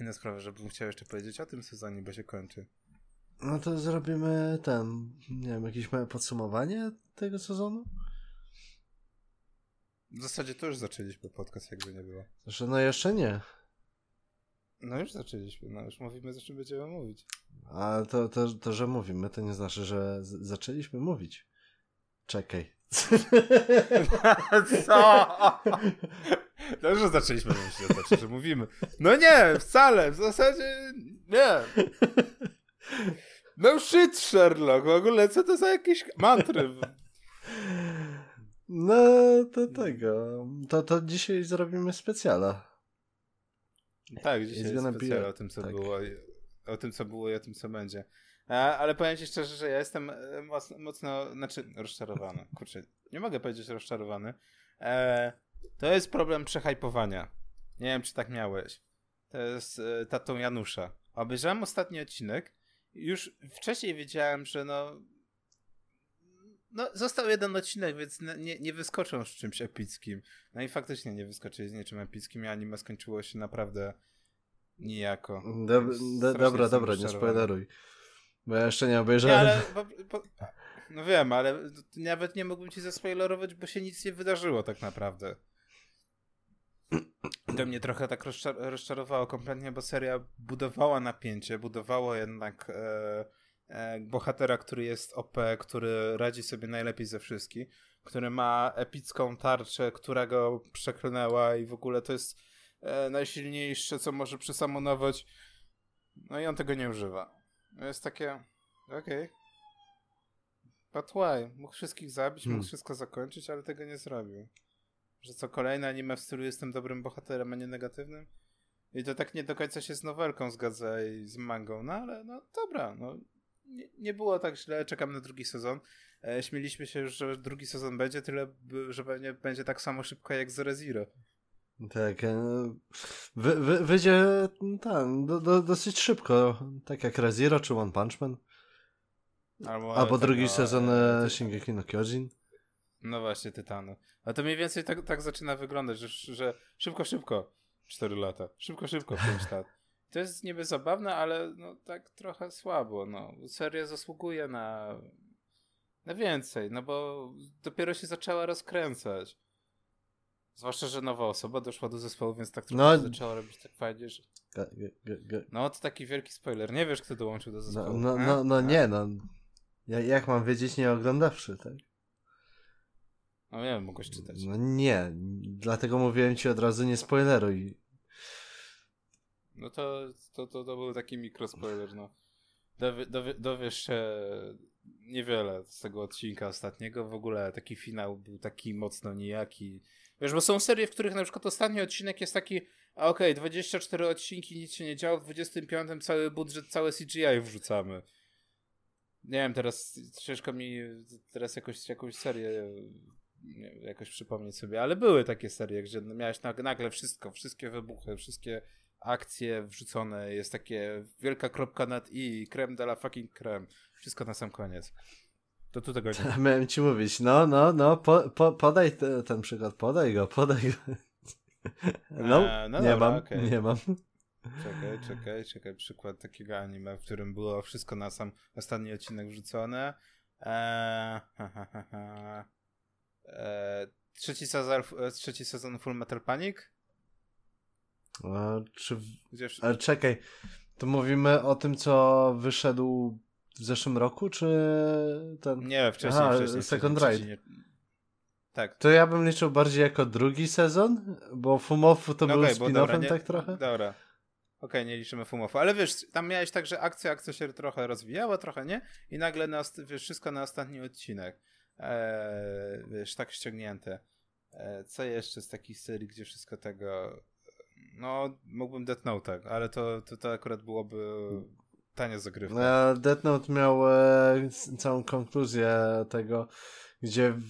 Inna sprawa, żebym chciał jeszcze powiedzieć o tym sezonie, bo się kończy. No to zrobimy ten, nie wiem, jakieś małe podsumowanie tego sezonu? W zasadzie to już zaczęliśmy podcast, jakby nie było. Znaczy, no jeszcze nie. No już zaczęliśmy, no już mówimy, o czym będziemy mówić. A to, to, to, że mówimy, to nie znaczy, że z- zaczęliśmy mówić. Czekaj. Co? Już zaczęliśmy to znaczy, że mówimy. No nie, wcale, w zasadzie nie. No shit, Sherlock, w ogóle co to za jakieś mantry? No to tego. To, to dzisiaj zrobimy specjala. Tak, dzisiaj Jest specjal o tym, co tak. było, o tym, co było i o tym, co będzie. Ale powiem ci szczerze, że ja jestem e, mocno, mocno znaczy rozczarowany. Kurczę, nie mogę powiedzieć rozczarowany. E, to jest problem przehajpowania. Nie wiem, czy tak miałeś. To jest e, tatą Janusza. Obejrzałem ostatni odcinek już wcześniej wiedziałem, że no no, został jeden odcinek, więc nie, nie wyskoczą z czymś epickim. No i faktycznie nie wyskoczyli z niczym epickim i anime skończyło się naprawdę nijako. Dob do, dobra, dobra, nie spoileruj. Bo ja jeszcze nie Nie, obejrzałem. ale... Bo, bo, no wiem, ale nawet nie mógłbym ci zaspoilerować, bo się nic nie wydarzyło tak naprawdę. To mnie trochę tak rozczar rozczarowało kompletnie, bo seria budowała napięcie, budowała jednak e, e, bohatera, który jest OP, który radzi sobie najlepiej ze wszystkich, który ma epicką tarczę, która go przeklnęła i w ogóle to jest e, najsilniejsze, co może przesamonować. No i on tego nie używa. To jest takie, okej. But why? Mógł wszystkich zabić, Hmm. mógł wszystko zakończyć, ale tego nie zrobił. Że co, kolejne anime w stylu jestem dobrym bohaterem, a nie negatywnym? I to tak nie do końca się z nowelką zgadza i z mangą, no ale no dobra, no nie, nie było tak źle, czekam na drugi sezon. E, śmieliśmy się już, że drugi sezon będzie, tyle, że pewnie będzie tak samo szybko jak Zero Zero. Tak. e, Wy, wy, wyjdzie tam do, do, dosyć szybko. Tak jak Rezero czy One Punch Man. Albo, Albo drugi sezon e, e, Shingeki no Kyojin. No właśnie, Tytanu. A to mniej więcej tak, tak zaczyna wyglądać, że, że szybko, szybko 4 lata, szybko, szybko 5 lat. To jest niby zabawne, ale no tak trochę słabo. No. Seria zasługuje na, na więcej, no bo dopiero się zaczęła rozkręcać. Zwłaszcza, że nowa osoba doszła do zespołu, więc tak trochę No. zaczęła robić tak fajnie, że... No to taki wielki spoiler. Nie wiesz, kto dołączył do No, zespołu. no, no, no E? nie, no. Ja, jak mam wiedzieć, nie oglądawszy, tak? No nie wiem, mogłeś czytać. No nie, dlatego mówiłem ci od razu nie spoileruj. No to, to, to, to był taki mikrospoiler, no. Dowie, dowie, dowiesz się niewiele z tego odcinka ostatniego. W ogóle taki finał był taki mocno nijaki. Wiesz, bo są serie, w których na przykład ostatni odcinek jest taki, a okej, 24 odcinki, nic się nie działo, w 25 cały budżet, całe CGI wrzucamy. Nie wiem, teraz ciężko mi teraz jakoś, jakąś serię jakoś przypomnieć sobie, ale były takie serie, gdzie miałeś nag- nagle wszystko, wszystkie wybuchy, wszystkie akcje wrzucone, jest takie wielka kropka nad i, creme de la fucking creme. Wszystko na sam koniec. To tu tego nie Miałem ci mówić, no, no, no, po, po, podaj te, ten przykład, podaj go, podaj go. No, E, no nie dobra, mam, okej. nie mam. Czekaj, czekaj, czekaj. Przykład takiego anime, w którym było wszystko na sam ostatni odcinek wrzucone. Eee, ha, ha, ha, ha. Trzeci, sezon, trzeci sezon Full Metal Panic? A, czy, w- Gdzie wsz- ale czekaj, to mówimy o tym, co wyszedł w zeszłym roku, czy ten... Nie, wcześniej, Aha, wcześniej. Second wcześniej, Ride. nie- Tak. To ja bym liczył bardziej jako drugi sezon, bo Fumofu to No był dobra, spin-offem nie- tak trochę? Dobra. Okej, nie liczymy fumofu. Ale wiesz, tam miałeś tak, że akcja, akcja się trochę rozwijała, trochę nie. I nagle na, wiesz, wszystko na ostatni odcinek. Eee, wiesz, tak ściągnięte. Eee, co jeszcze z takich serii, gdzie wszystko tego... No, mógłbym Death Note, ale to, to, to akurat byłoby tania zagrywka. E, Death Note miał e, całą konkluzję tego, gdzie w,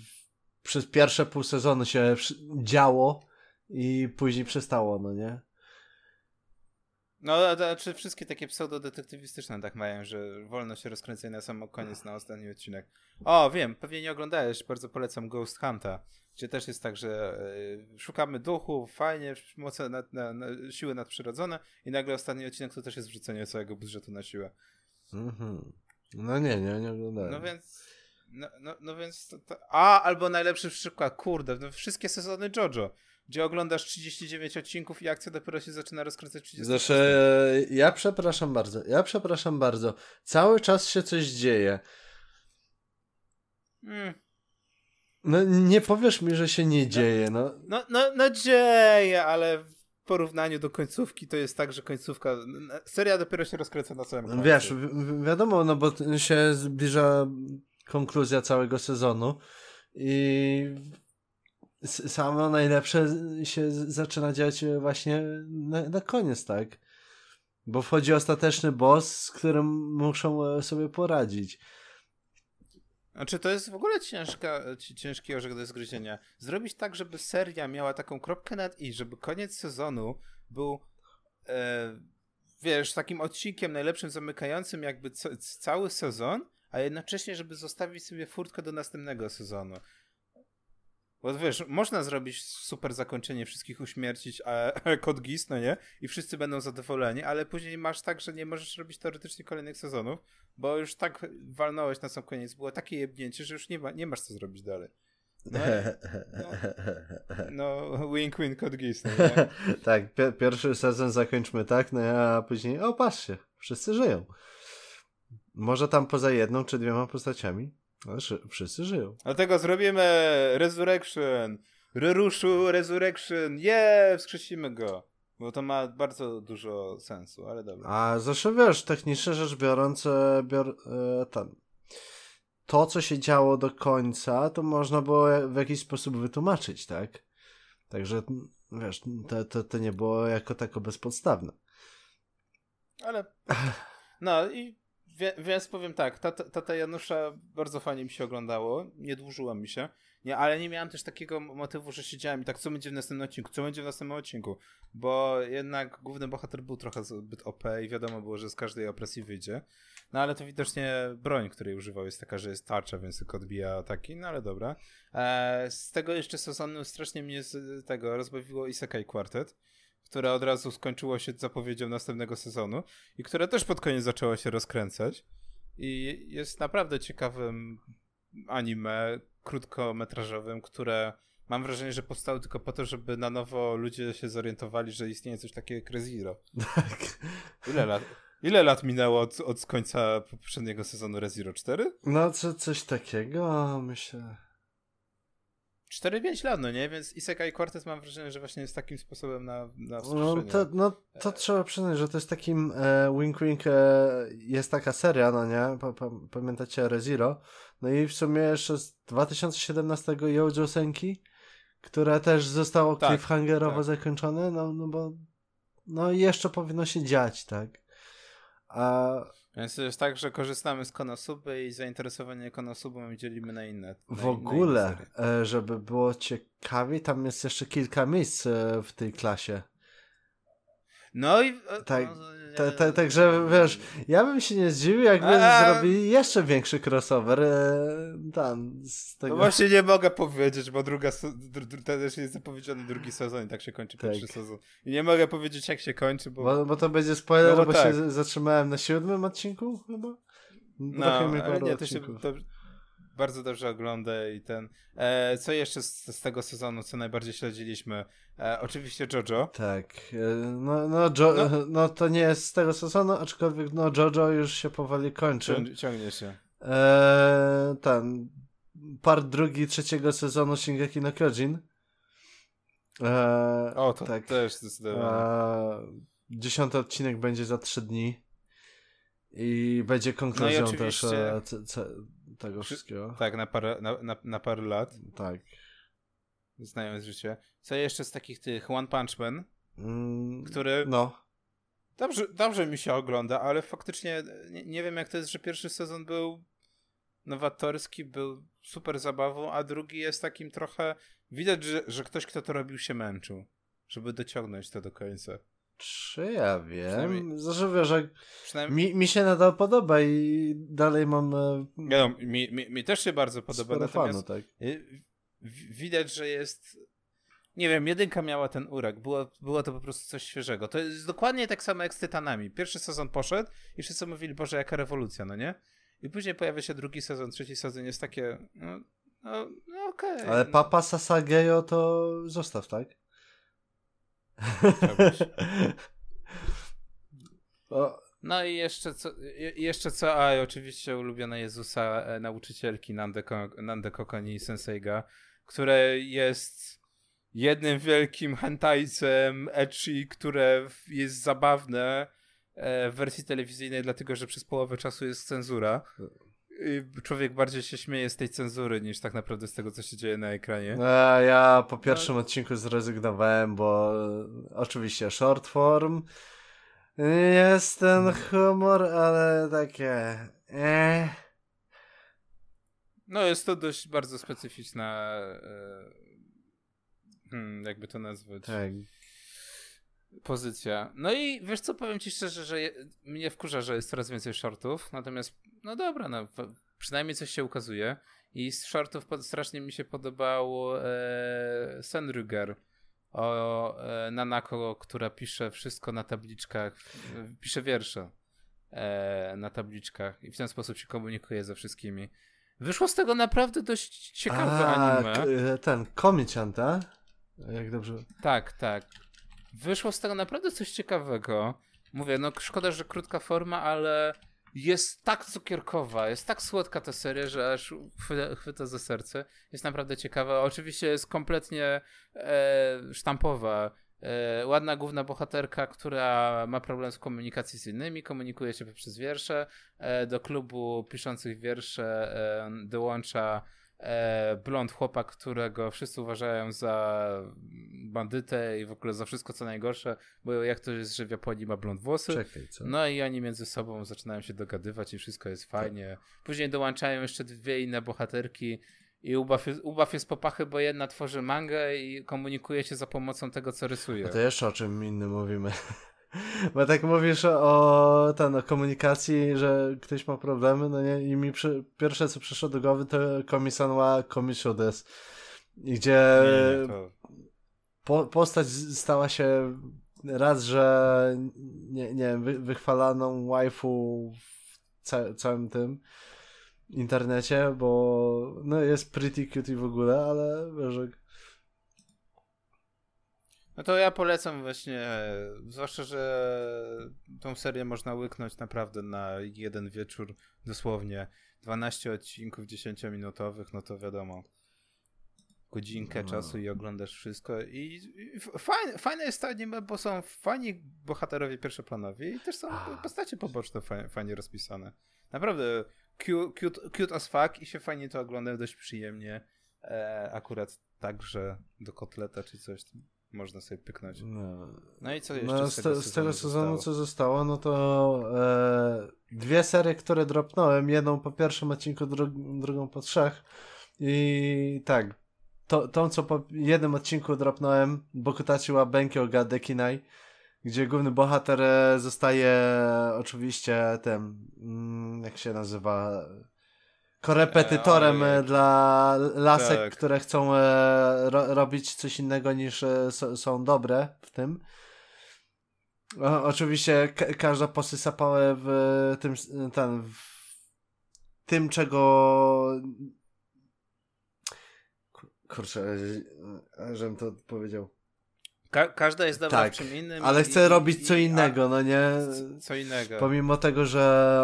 przez pierwsze pół sezonu się działo i później przestało, no nie? No, znaczy wszystkie takie pseudodetektywistyczne tak mają, że wolno się rozkręcać na sam koniec, na ostatni odcinek. O, wiem, pewnie nie oglądałeś, bardzo polecam Ghost Hunta, gdzie też jest tak, że y, szukamy duchów, fajnie, moce, nad, na, na, siły nadprzyrodzone i nagle ostatni odcinek to też jest wrzucenie całego budżetu na siłę. Mhm. No nie, nie, nie oglądałem. No więc... No, no, no więc to, to... A, albo najlepszy przykład, kurde, no wszystkie sezony JoJo gdzie oglądasz 39 odcinków i akcja dopiero się zaczyna rozkręcać 30 Zresztą ja przepraszam bardzo, ja przepraszam bardzo. Cały czas się coś dzieje. Mm. No nie powiesz mi, że się nie no, dzieje, no. No, no, no dzieje, ale w porównaniu do końcówki to jest tak, że końcówka, seria dopiero się rozkręca na samym końcu. Wiesz, wi wiadomo, no bo się zbliża konkluzja całego sezonu i samo najlepsze się zaczyna dziać właśnie na, na koniec, tak? Bo wchodzi ostateczny boss, z którym muszą e, sobie poradzić. Znaczy, to jest w ogóle ciężka, ciężki orzech do zgryzienia. Zrobić tak, żeby seria miała taką kropkę nad i, żeby koniec sezonu był e, wiesz, takim odcinkiem najlepszym, zamykającym jakby cały sezon, a jednocześnie, żeby zostawić sobie furtkę do następnego sezonu. Bo wiesz, można zrobić super zakończenie, wszystkich uśmiercić, a, a kod gis, no nie? I wszyscy będą zadowoleni, ale później masz tak, że nie możesz robić teoretycznie kolejnych sezonów, bo już tak walnąłeś na sam koniec, było takie jebnięcie, że już nie, ma, nie masz co zrobić dalej. No, no, no wink wink kod gis, no nie? tak, pi pierwszy sezon zakończmy tak, no a później, o patrzcie, wszyscy żyją. Może tam poza jedną czy dwiema postaciami wszyscy żyją. Dlatego zrobimy Resurrection. Reruszu Resurrection. Je, wskrzesimy go. Bo to ma bardzo dużo sensu, ale dobra. A zresztą wiesz, technicznie rzecz biorąc, e, bior, e, ten, to, co się działo do końca, to można było w jakiś sposób wytłumaczyć, tak? Także, wiesz, to, to, to nie było jako tako bezpodstawne. Ale, no i wie, więc powiem tak, tata, Janusza bardzo fajnie mi się oglądało, nie dłużyło mi się, nie, ale nie miałem też takiego motywu, że siedziałem i tak, co będzie w następnym odcinku, co będzie w następnym odcinku, bo jednak główny bohater był trochę zbyt OP i wiadomo było, że z każdej opresji wyjdzie, no ale to widocznie broń, której używał jest taka, że jest tarcza, więc tylko odbija ataki, no ale dobra. E, z tego jeszcze sezonu strasznie mnie z tego rozbawiło Isekai Quartet, które od razu skończyło się zapowiedzią następnego sezonu i które też pod koniec zaczęło się rozkręcać. I jest naprawdę ciekawym anime krótkometrażowym, które mam wrażenie, że powstało tylko po to, żeby na nowo ludzie się zorientowali, że istnieje coś takiego jak Rezero. Tak. Ile lat? Ile lat minęło od, od końca poprzedniego sezonu Rezero? 4? No, co, coś takiego, myślę. 4-5 lat, no nie? Więc Isekai Quartet mam wrażenie, że właśnie jest takim sposobem na, na No to, no, to e... trzeba przyznać, że to jest takim e, Wink Wink e, jest taka seria, no nie? Pa, pa, pamiętacie ReZero? No i w sumie jeszcze z 2017 Yojo Senki, które też zostało tak, cliffhangerowo tak. zakończone, no, no bo no jeszcze powinno się dziać, tak? A więc to jest tak, że korzystamy z Konosuby i zainteresowanie Konosubą dzielimy na inne. Na w ogóle, inne żeby było ciekawie, tam jest jeszcze kilka miejsc e, w tej klasie. No i... Tak, no, ta, także wiesz, ja bym się nie zdziwił, jakby A... zrobili jeszcze większy crossover e, tam z tego. No właśnie nie mogę powiedzieć, bo druga też jest zapowiedziany drugi sezon i tak się kończy tak. pierwszy sezon. I nie mogę powiedzieć jak się kończy, bo... Bo, bo to będzie spoiler, no bo, bo tak. się zatrzymałem na siódmym odcinku chyba? No, ale nie, to się... To bardzo dobrze ogląda i ten. E, co jeszcze z, z, tego sezonu, co najbardziej śledziliśmy? E, oczywiście JoJo. Tak. E, no, no, jo, no. no, to nie jest z tego sezonu, aczkolwiek no JoJo już się powoli kończy. ciągnie się. E, ten. Part drugi trzeciego sezonu Shingeki no Kyojin. E, o, to tak. też zdecydowanie. Dziesiąty odcinek będzie za trzy dni. I będzie konkluzją no i też e, tego wszystkiego. Tak, na parę, na, na, na parę lat. Tak. Znając życie. Co jeszcze z takich tych One Punch Man, mm, który... No. Dobrze, dobrze mi się ogląda, ale faktycznie nie, nie wiem jak to jest, że pierwszy sezon był nowatorski, był super zabawą, a drugi jest takim trochę... Widać, że, że ktoś, kto to robił, się męczył, żeby dociągnąć to do końca. Czy ja wiem? Przynajmniej- Znaczy wiesz, że Przynajmniej... mi, mi się nadal podoba i dalej mam no, mi, mi, mi też się bardzo podoba, natomiast fanu, tak. y, widać, że jest... Nie wiem, jedynka miała ten urok, było, było to po prostu coś świeżego. To jest dokładnie tak samo jak z Tytanami. Pierwszy sezon poszedł i wszyscy mówili, Boże, jaka rewolucja, no nie? I później pojawia się drugi sezon, trzeci sezon, jest takie, no, no, no okej. Ale Papa Sasageyo to zostaw, tak? No i jeszcze co, jeszcze co, a i oczywiście ulubiona Jezusa e, nauczycielki Nande, Ko- Nande Kokoni Senseiga, które jest jednym wielkim hentajcem ecchi, które jest zabawne e, w wersji telewizyjnej, dlatego że przez połowę czasu jest cenzura. I człowiek bardziej się śmieje z tej cenzury niż tak naprawdę z tego, co się dzieje na ekranie. e, ja po pierwszym odcinku zrezygnowałem, bo e, oczywiście short form jest ten humor, ale takie eh, No jest to dość bardzo specyficzna e, hmm, jakby to nazwać. tak. pozycja. No i wiesz co, powiem ci szczerze, że je, mnie wkurza, że jest coraz więcej shortów, natomiast no dobra, no, przynajmniej coś się ukazuje. I z shortów pod, strasznie mi się podobał e, Senruger o e, Nanako, która pisze wszystko na tabliczkach, w- pisze wiersze e, na tabliczkach i w ten sposób się komunikuje ze wszystkimi. Wyszło z tego naprawdę dość ciekawe A, anime. e, ten komician, tak? Jak dobrze. Tak, tak. Wyszło z tego naprawdę coś ciekawego. Mówię, no szkoda, że krótka forma, ale jest tak cukierkowa, jest tak słodka ta seria, że aż chwyta, za serce. Jest naprawdę ciekawa. Oczywiście jest kompletnie e, sztampowa. E, ładna główna bohaterka, która ma problem z komunikacji z innymi, komunikuje się poprzez wiersze. E, do klubu piszących wiersze e, dołącza e, blond chłopak, którego wszyscy uważają za bandytę i w ogóle za wszystko co najgorsze, bo jak to jest, że w Japonii ma blond włosy. Czekaj, co? No i oni między sobą zaczynają się dogadywać i wszystko jest fajnie. Później dołączają jeszcze dwie inne bohaterki i ubaw jest, ubaw jest popachy, bo jedna tworzy mangę i komunikuje się za pomocą tego, co rysuje. No to jeszcze o czym innym mówimy. Bo tak mówisz o, ten, o komunikacji, że ktoś ma problemy, no nie? I mi przy, pierwsze co przyszło do głowy to Komisan wa Komishodes. Gdzie Nie, nie, to... po, postać stała się raz, że nie, nie wiem, wy, wychwalaną waifu w ca, całym tym internecie, bo no jest pretty cute i w ogóle, ale wiesz, że No to ja polecam właśnie, zwłaszcza, że tą serię można łyknąć naprawdę na jeden wieczór, dosłownie 12 odcinków 10-minutowych, no to wiadomo, godzinkę No. czasu i oglądasz wszystko i, i fajne, fajne jest to anime, bo są fajni bohaterowie pierwszoplanowi i też są A. postacie poboczne fajnie, fajnie rozpisane. Naprawdę cute, cute, cute as fuck i się fajnie to ogląda, dość przyjemnie. E, akurat także do kotleta czy coś można sobie pyknąć. no, No i co jeszcze No, z, z, tego te, z tego sezonu, zostało? co zostało, no to e, dwie serie, które dropnąłem. Jedną po pierwszym odcinku, dru- drugą po trzech. I tak, to, tą, co po jednym odcinku dropnąłem, Bokutachi wa Benkyo ga Dekinai, gdzie główny bohater e, zostaje oczywiście tym, mm, jak się nazywa, korepetytorem E, e, ojej. dla lasek, Tak. które chcą e, ro, robić coś innego niż e, są dobre w tym. O, oczywiście ka- każda posysa pałę w tym, ten, w tym czego Kur- kurczę, e, żebym to powiedział. Ka każda jest dobra Tak, w czym innym. Ale i- i- robić co i- innego, no nie? Co innego. Pomimo tego, że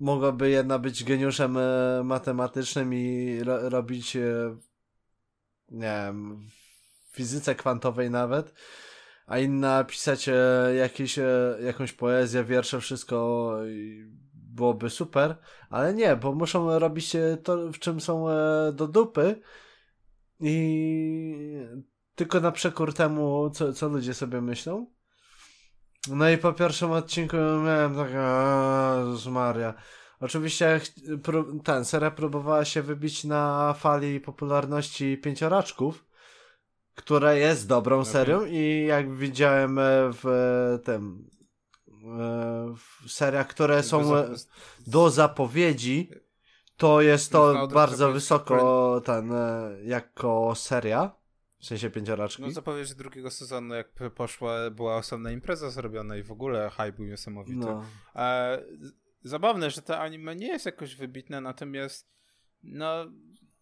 mogłaby jedna być geniuszem e, matematycznym i ro robić, e, nie wiem, fizyce kwantowej nawet, a inna pisać e, jakieś, jakąś poezję, wiersze, wszystko byłoby super, ale nie, bo muszą robić to, w czym są do dupy i tylko na przekór temu, co, co ludzie sobie myślą. No i po pierwszym odcinku miałem tak, "A, Jezus Maria. Oczywiście ten, seria próbowała się wybić na fali popularności pięcioraczków, które jest dobrą okay. serią i jak widziałem w tym w seriach, które są do zapowiedzi, to jest to bardzo wysoko ten, jako seria. W sensie pięcioraczki. No zapowiedź drugiego sezonu, jak poszła, była osobna impreza zrobiona i w ogóle hype był niesamowity. No. E, zabawne, że to anime nie jest jakoś wybitne, natomiast no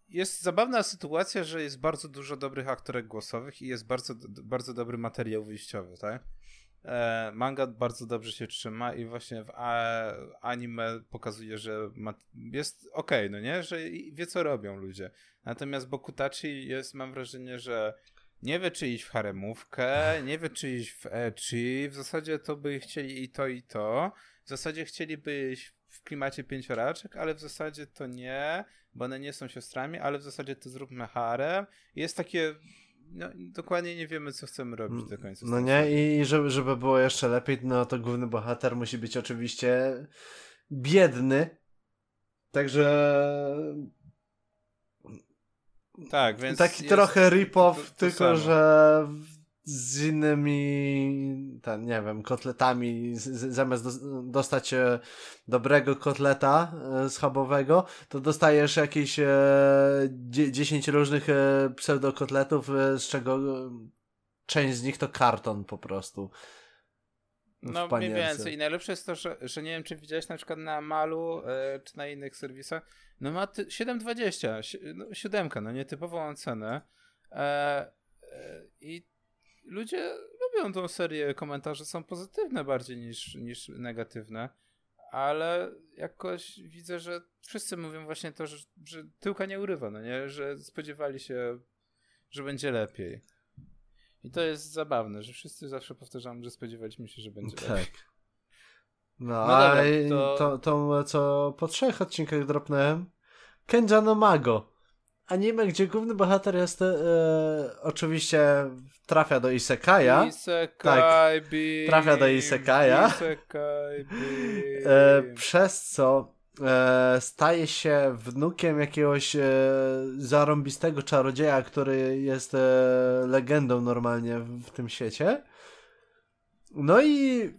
jest zabawna sytuacja, że jest bardzo dużo dobrych aktorek głosowych i jest bardzo, bardzo dobry materiał wyjściowy, tak? E, manga bardzo dobrze się trzyma i właśnie w anime pokazuje, że ma, jest okej, okay, no nie? Że wie co robią ludzie. Natomiast Bokutachi jest, mam wrażenie, że nie wie czy iść w haremówkę, nie wie czy iść w ecchi, w zasadzie to by chcieli i to i to. W zasadzie chcieliby iść w klimacie pięcioraczek, ale w zasadzie to nie, bo one nie są siostrami, ale w zasadzie to zróbmy harem. Jest takie no, dokładnie nie wiemy, co chcemy robić do końca. No nie, i żeby, żeby było jeszcze lepiej, no to główny bohater musi być oczywiście biedny. Także. Tak, więc. Taki jest, trochę rip-off, tylko samo. że z innymi, ten, nie wiem, kotletami, z, zamiast dostać e, dobrego kotleta e, schabowego, to dostajesz jakieś e, 10 różnych e, pseudokotletów, e, z czego e, część z nich to karton po prostu. No mniej więcej. I najlepsze jest to, że, że nie wiem, czy widziałeś na przykład na Malu e, czy na innych serwisach, no ma 7,20, no, siódemka, no nietypową cenę. E, e, I ludzie lubią tą serię, komentarze są pozytywne bardziej niż, niż negatywne, ale jakoś widzę, że wszyscy mówią właśnie to, że, że tyłka nie urywa, no nie? Że spodziewali się, że będzie lepiej. I to jest zabawne, że wszyscy zawsze powtarzamy, że spodziewaliśmy się, że będzie tak. lepiej. No, no ale to... to, to, co po trzech odcinkach dropnąłem, Kenja no Mago anime, gdzie główny bohater jest e, oczywiście trafia do Isekaja. Isekai, tak, trafia do Isekaja. Isekai, e, przez co e, staje się wnukiem jakiegoś e, zarąbistego czarodzieja, który jest e, legendą normalnie w, w tym świecie. No i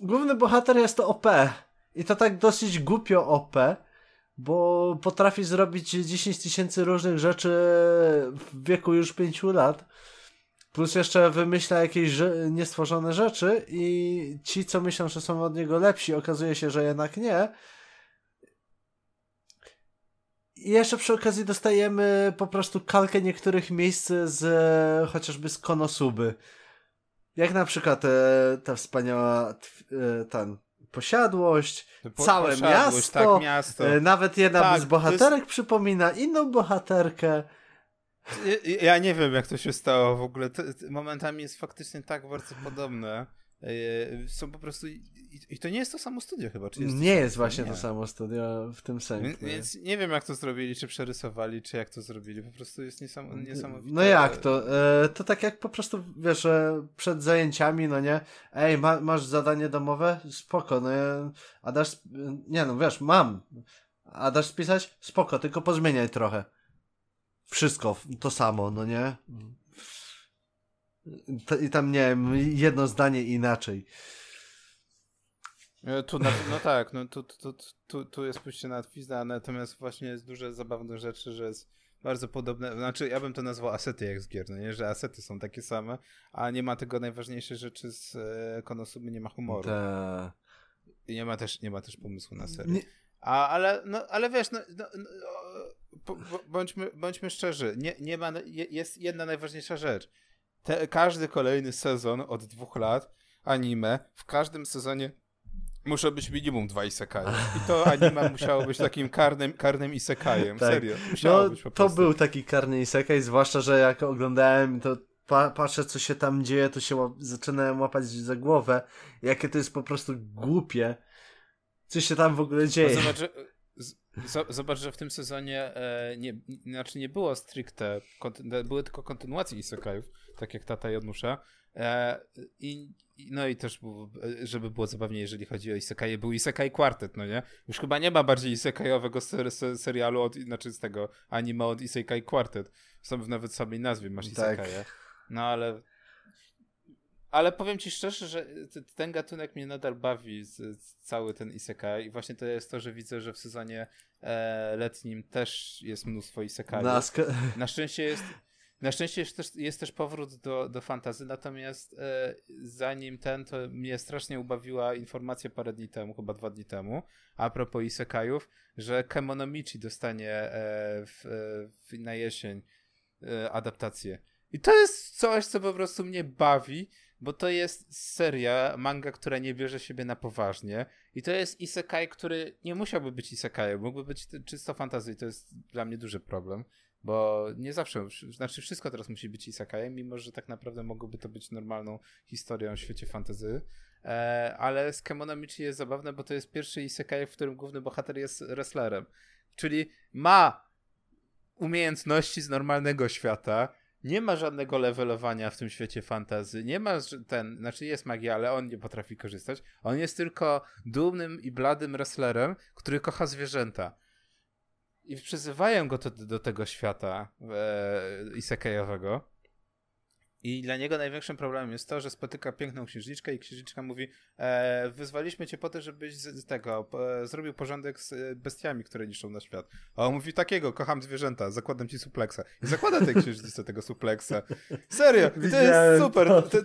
główny bohater jest to OP. I to tak dosyć głupio OP bo potrafi zrobić 10 tysięcy różnych rzeczy w wieku już 5 lat. Plus jeszcze wymyśla jakieś niestworzone rzeczy i ci, co myślą, że są od niego lepsi, okazuje się, że jednak nie. I jeszcze przy okazji dostajemy po prostu kalkę niektórych miejsc z chociażby z Konosuby. Jak na przykład e, ta wspaniała e, ten posiadłość, po, całe posiadłość, miasto, tak, miasto. E, nawet jedna tak, z bohaterek jest... przypomina inną bohaterkę. Ja nie wiem, jak to się stało w ogóle. momentami jest faktycznie tak bardzo podobne. E, są po prostu. I to nie jest to samo studio chyba. Czy jest nie jest właśnie nie. to samo studio w tym sensie. Więc, więc, nie wiem, jak to zrobili, czy przerysowali, czy jak to zrobili. Po prostu jest niesam, niesamowite. No jak to? E, to tak jak po prostu, wiesz, przed zajęciami, no nie? Ej, ma, masz zadanie domowe? Spoko, no nie? A dasz. Nie no, wiesz, mam. A dasz spisać? Spoko, tylko pozmieniaj trochę. Wszystko to samo, no nie? I tam, nie wiem, jedno zdanie inaczej. E, tu na, no tak, no tu, tu, tu, tu jest pójście na twizna, natomiast właśnie jest duże zabawne rzeczy, że jest bardzo podobne, znaczy ja bym to nazwał asety jak z gier, no nie, że asety są takie same, a nie ma tego najważniejsze rzeczy z e, Konosuby, nie ma humoru. Ta... I nie ma też, nie ma też pomysłu na serię. Nie... A, ale, no, ale wiesz, no, no, no bądźmy, bądźmy szczerzy, nie, nie ma, jest jedna najważniejsza rzecz te, każdy kolejny sezon od dwóch lat anime, w każdym sezonie muszą być minimum dwa isekaje. I to anime musiało być takim karnym, karnym isekajem. Tak. Serio. Musiało no, być po to był taki karny isekaj, zwłaszcza, że jak oglądałem to pa patrzę, co się tam dzieje, to się łap zaczynałem łapać za głowę. Jakie to jest po prostu głupie. Co się tam w ogóle dzieje. Zobacz, że, zobacz, że w tym sezonie e, nie, znaczy nie było stricte, były tylko kontynuacje isekajów tak jak tata Janusza. E, I no i też, żeby było zabawniej, jeżeli chodzi o Isekai, był Isekai Quartet, no nie? Już chyba nie ma bardziej Isekaiowego ser, ser, serialu, od, znaczy z tego anime od Isekai Quartet. Są nawet w samej nazwie masz Isekai. Tak. No ale ale powiem ci szczerze, że ten gatunek mnie nadal bawi, cały ten isekai i właśnie to jest to, że widzę, że w sezonie e, letnim też jest mnóstwo isekai. Na szczęście jest na szczęście jest też, jest też powrót do, do fantazy, natomiast e, zanim ten, to mnie strasznie ubawiła informacja parę dni temu, chyba dwa dni temu, a propos isekajów, że Kemonomichi dostanie e, w, w, na jesień e, adaptację. I to jest coś, co po prostu mnie bawi, bo to jest seria, manga, która nie bierze siebie na poważnie i to jest isekai, który nie musiałby być isekajem, mógłby być czysto fantazji, to jest dla mnie duży problem, bo nie zawsze, znaczy wszystko teraz musi być isekajem, mimo że tak naprawdę mogłoby to być normalną historią w świecie fantazy, e, ale z Kemonomichi jest zabawne, bo to jest pierwszy isekaj, w którym główny bohater jest wrestlerem, czyli ma umiejętności z normalnego świata, nie ma żadnego levelowania w tym świecie fantazy. Nie ma ten, znaczy jest magia, ale on nie potrafi korzystać. On jest tylko dumnym i bladym wrestlerem, który kocha zwierzęta. I przyzywają go to, do tego świata e, isekajowego. I dla niego największym problemem jest to, że spotyka piękną księżniczkę i księżniczka mówi e, wyzwaliśmy cię po to, żebyś z, z tego e, zrobił porządek z e, bestiami, które niszczą na świat. A on mówi takiego, kocham zwierzęta, zakładam ci supleksa. I zakłada tej księżniczce tego supleksa. Serio, to jest super. To,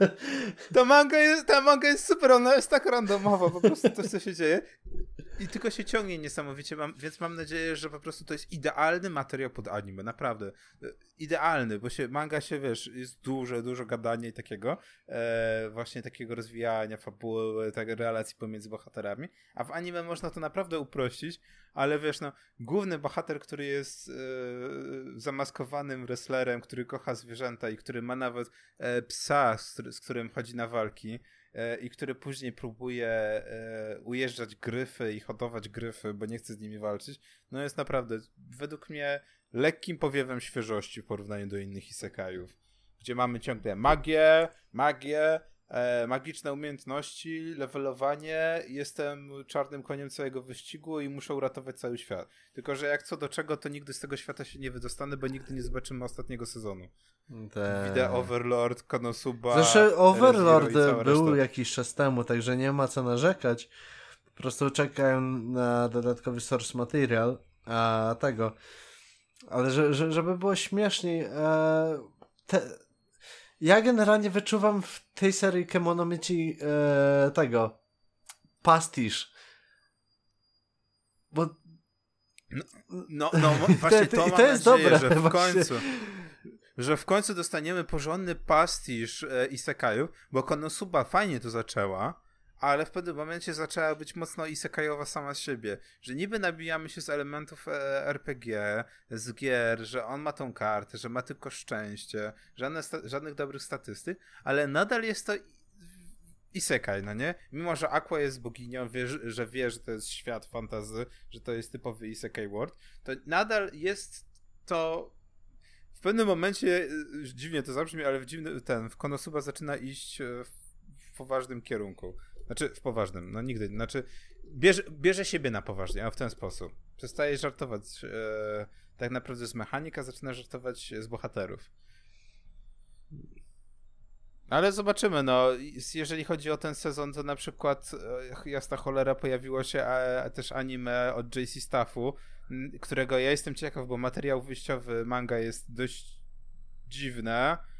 ta, manga jest, ta manga jest super, ona jest tak randomowa, po prostu to, co się dzieje. I tylko się ciągnie niesamowicie, mam, więc mam nadzieję, że po prostu to jest idealny materiał pod anime, naprawdę. E, idealny, bo się manga się, wiesz, jest duże, dużo gadania i takiego, e, właśnie takiego rozwijania fabuły, tak, relacji pomiędzy bohaterami, a w anime można to naprawdę uprościć, ale wiesz, no, główny bohater, który jest e, zamaskowanym wrestlerem, który kocha zwierzęta i który ma nawet e, psa, z, z którym chodzi na walki, i który później próbuje e, ujeżdżać gryfy i hodować gryfy, bo nie chce z nimi walczyć, no jest naprawdę, według mnie, lekkim powiewem świeżości w porównaniu do innych isekajów gdzie mamy ciągle magię, magię, e, magiczne umiejętności, levelowanie, jestem czarnym koniem całego wyścigu i muszę uratować cały świat. Tylko, że jak co do czego, to nigdy z tego świata się nie wydostanę, bo nigdy nie zobaczymy ostatniego sezonu. Te... Widzę Overlord, Konosuba. Zresztą Overlord był reszta. jakiś czas temu, także nie ma co narzekać. Po prostu czekają na dodatkowy source material, a tego. Ale że, że, żeby było śmieszniej, e, te, ja generalnie wyczuwam w tej serii Kemonomichi e, tego pastisz. Bo no, no, no właśnie to, to, to jest nadzieję, dobre, że w końcu że w końcu dostaniemy porządny pastisz e, Isekaju, bo Konosuba fajnie to zaczęła, ale w pewnym momencie zaczęła być mocno isekajowa sama z siebie, że niby nabijamy się z elementów e, RPG, z gier, że on ma tą kartę, że ma tylko szczęście, żadne żadnych dobrych statystyk, ale nadal jest to isekaj, no nie? Mimo, że Aqua jest boginią, wie, że wie, że to jest świat fantazy, że to jest typowy isekaj world, to nadal jest to w pewnym momencie, e, dziwnie to zabrzmi, ale w dziwny, ten, w Konosuba zaczyna iść e, w poważnym kierunku. Znaczy, w poważnym, no nigdy. Znaczy, bierze, bierze siebie na poważnie, a w ten sposób. Przestaje żartować e, tak naprawdę z mechanika, zaczyna żartować z bohaterów. Ale zobaczymy, no, jeżeli chodzi o ten sezon, to na przykład e, jasna cholera pojawiło się a, też anime od JC Staffu, którego ja jestem ciekaw, bo materiał wyjściowy manga jest dość dziwne e,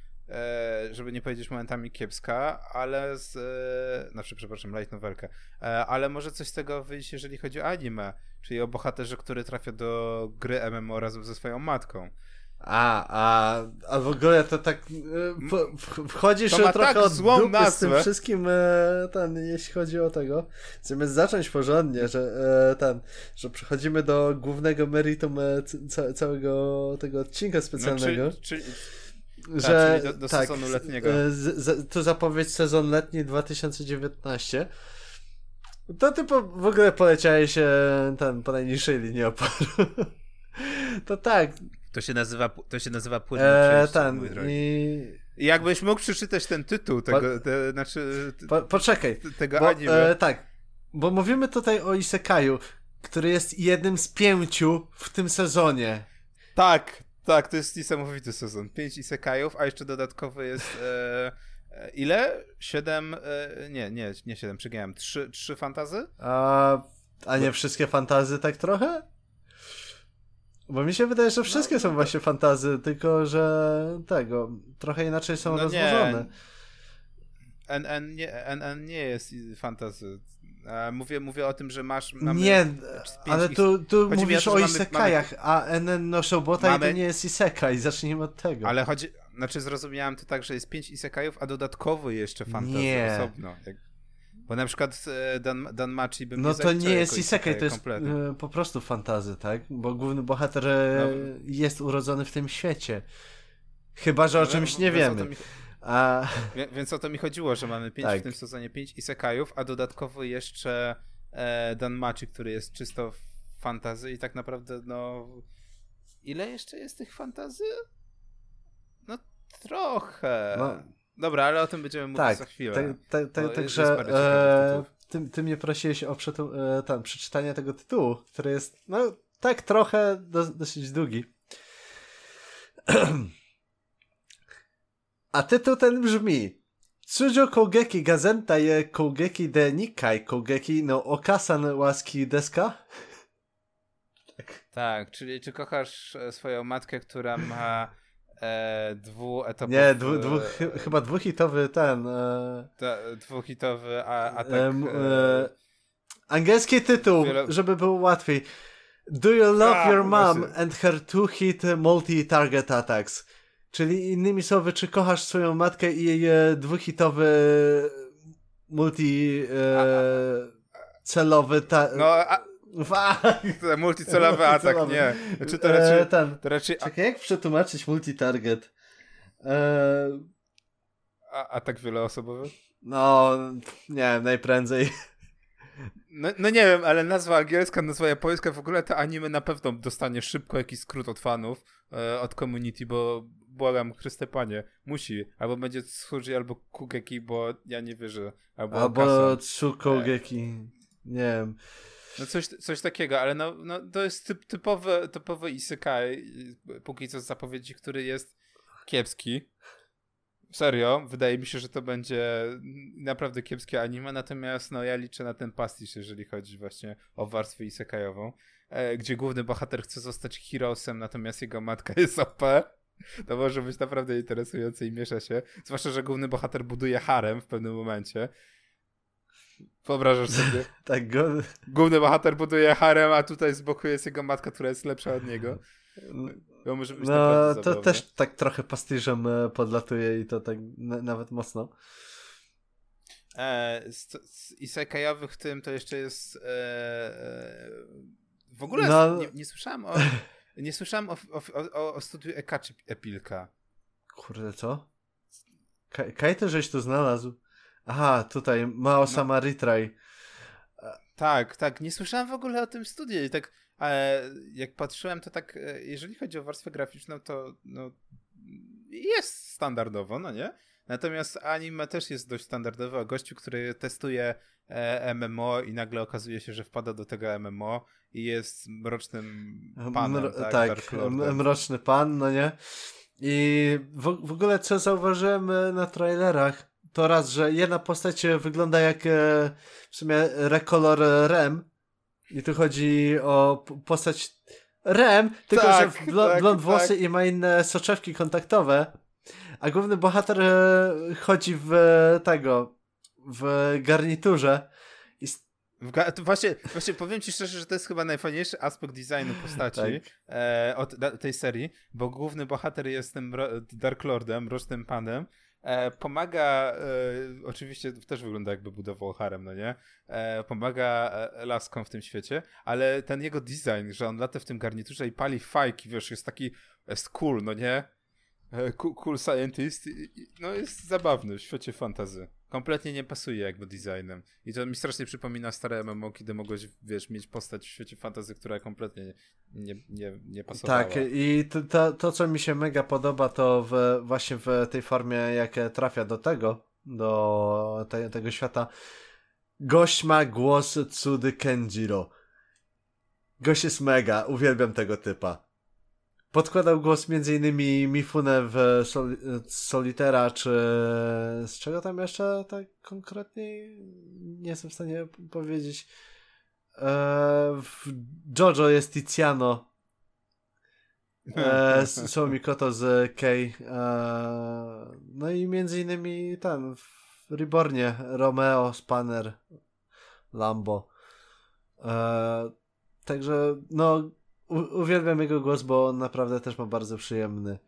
żeby nie powiedzieć momentami kiepska, ale z, e, znaczy przepraszam, light novelkę, e, ale może coś z tego wyjść, jeżeli chodzi o anime, czyli o bohaterze, który trafia do gry MMO razem ze swoją matką. A, a, a w ogóle to tak e, wchodzisz to trochę tak od złą nazwę. z tym wszystkim e, ten, jeśli chodzi o tego. Chcemy zacząć porządnie, że e, ten, że przechodzimy do głównego meritum e, ca, całego tego odcinka specjalnego. No, czy, czy tak, że do, do tak, sezonu letniego. E, z, z, to zapowiedź sezon letni 2019. To ty po, w ogóle poleciałeś się ten po najniższej linii oporu. to tak. To się nazywa, to się nazywa płynny e, ten, i Jakbyś mógł przeczytać ten tytuł tego, te, znaczy, po, poczekaj, tego bo, anime. E, tak, bo mówimy tutaj o Isekaju, który jest jednym z pięciu w tym sezonie. Tak, tak, to jest niesamowity sezon. Pięć isekajów, a jeszcze dodatkowo jest e, e, ile? Siedem, e, nie, nie, nie siedem, przegiałem. Trzy, trzy fantazy? A, a nie wszystkie fantazy tak trochę? Bo mi się wydaje, że wszystkie No, są właśnie fantazy, tylko że tego, trochę inaczej są No nie. rozłożone. NN nie, NN nie jest fantazy. E, mówię, mówię o tym, że masz... Nie, ale tu, tu mówisz o to, o że mamy- isekajach, a NN no Shobota i Mamy- to nie jest isekaj, zacznijmy od tego. Ale chodzi, znaczy zrozumiałem to tak, że jest pięć isekajów, a dodatkowo jeszcze fantazy Nie. osobno. Jak, bo na przykład e, Dan, Dan Machi bym No nie to nie jest isekaj, to jest kompletnie. e, po prostu fantazy, tak? Bo główny bohater No. jest urodzony w tym świecie. Chyba, że o No, czymś nie wiemy. mi- A, Wie- Więc o to mi chodziło, że mamy pięć Tak. w tym sezonie, pięć isekajów, a dodatkowo jeszcze e, Dan Machi, który jest czysto fantazy i tak naprawdę, no... Ile jeszcze jest tych fantazy? No trochę. No. Dobra, ale o tym będziemy mówić tak, za chwilę. tak, tak, tak, także e, ty, ty mnie prosiłeś o przetu- e, tam, przeczytanie tego tytułu, który jest, no tak trochę do, dosyć długi. A tytuł ten brzmi Tsujo Kogeki Gazenta je Kogeki de Nikai Kogeki no Okasan łaski deska? Tak, czyli czy kochasz e, swoją matkę, która ma e, dwuetapowy... Nie, dwu, dwóch, chy- chyba dwuhitowy ten. E, ta, dwuhitowy a, atak... e, e, angielski tytuł, wielo- żeby było łatwiej. Do you love A, your mom właśnie. and her two-hit multi-target attacks? Czyli innymi słowy, czy kochasz swoją matkę i jej e, dwuhitowy multi e, celowy ta... No, a, to multicelowy atak, Multicelowy. nie. Czy to E, raczej... ten. To raczej a, Czekaj, jak przetłumaczyć multi-target? E, a, atak wieloosobowy? no, nie wiem, najprędzej. No, no nie wiem, ale nazwa angielska, nazwa japońska, w ogóle to anime na pewno dostanie szybko jakiś skrót od fanów, e, od community, bo błagam, Chryste Panie, musi. Albo będzie Tsuji, albo Kugeki, bo ja nie wierzę. Albo, Albo. Tsukogeki. Nie wiem. No coś, coś takiego, ale no, no to jest typ, typowy, typowy isekai, póki co z zapowiedzi, który jest kiepski. Serio, wydaje mi się, że to będzie naprawdę kiepskie anime, natomiast no ja liczę na ten pastisz, jeżeli chodzi właśnie o warstwę isekajową, e, gdzie główny bohater chce zostać Heroesem, natomiast jego matka jest OP. To może być naprawdę interesujące i miesza się. Zwłaszcza, że główny bohater buduje harem w pewnym momencie. Wyobrażasz sobie? Tak go... Główny bohater buduje harem, a tutaj z boku jest jego matka, która jest lepsza od niego. To może być No, to zabawne. też tak trochę pastyżem e, podlatuje i to tak na, nawet mocno. E, z, z isekajowych w tym to jeszcze jest e, e, w ogóle No. nie, nie słyszałem o nie słyszałem o, o, o, o studiu Ekachi Epilka. Kurde, co? Ka- Kajty żeś tu znalazł. Aha, tutaj Mao Sama Retry. Tak, tak, nie słyszałem w ogóle o tym studiu i tak e, jak patrzyłem to tak, e, jeżeli chodzi o warstwę graficzną to no, jest standardowo, no nie? Natomiast anime też jest dość standardowe o gościu, który testuje e, MMO i nagle okazuje się, że wpada do tego MMO i jest mrocznym panem, Mro- tak, tak mroczny pan, no nie? I w, w ogóle co zauważyłem e, na trailerach, to raz, że jedna postać e, wygląda jak w sumie rekolor Rem. I tu chodzi o postać Rem, tylko Tak, że w blo- tak, blond włosy tak. i ma inne soczewki kontaktowe. A główny bohater e, chodzi w e, tego, w garniturze. I W ga- właśnie, właśnie powiem ci szczerze, że to jest chyba najfajniejszy aspekt designu postaci Tak. e, od tej serii, bo główny bohater jest tym Dark Lordem, mrocznym panem. E, pomaga, e, oczywiście też wygląda jakby budował harem, no nie? E, pomaga e, laskom w tym świecie, ale ten jego design, że on lata w tym garniturze i pali fajki, wiesz, jest taki, jest cool, no nie? E, cool, scientist, no jest zabawny w świecie fantazy. kompletnie nie pasuje jakby designem. I to mi strasznie przypomina stare MMO, kiedy mogłeś, wiesz, mieć postać w świecie fantazy, która kompletnie nie, nie, nie pasowała. Tak, i to, to, to, co mi się mega podoba, to w, właśnie w tej formie, jak trafia do tego, do te, tego świata, gość ma głos cudy Kenjiro. Gość jest mega, uwielbiam tego typa. Podkładał głos m.in. Mifune w Sol Solitera, czy z czego tam jeszcze tak konkretnie nie jestem w stanie powiedzieć. Eee, w Jojo jest Tiziano. Eee, są Mikoto z Kei. Eee, no i między innymi ten w Rebornie Romeo, Spanner, Lambo. Eee, także no uwielbiam jego głos, bo on naprawdę też ma bardzo przyjemny.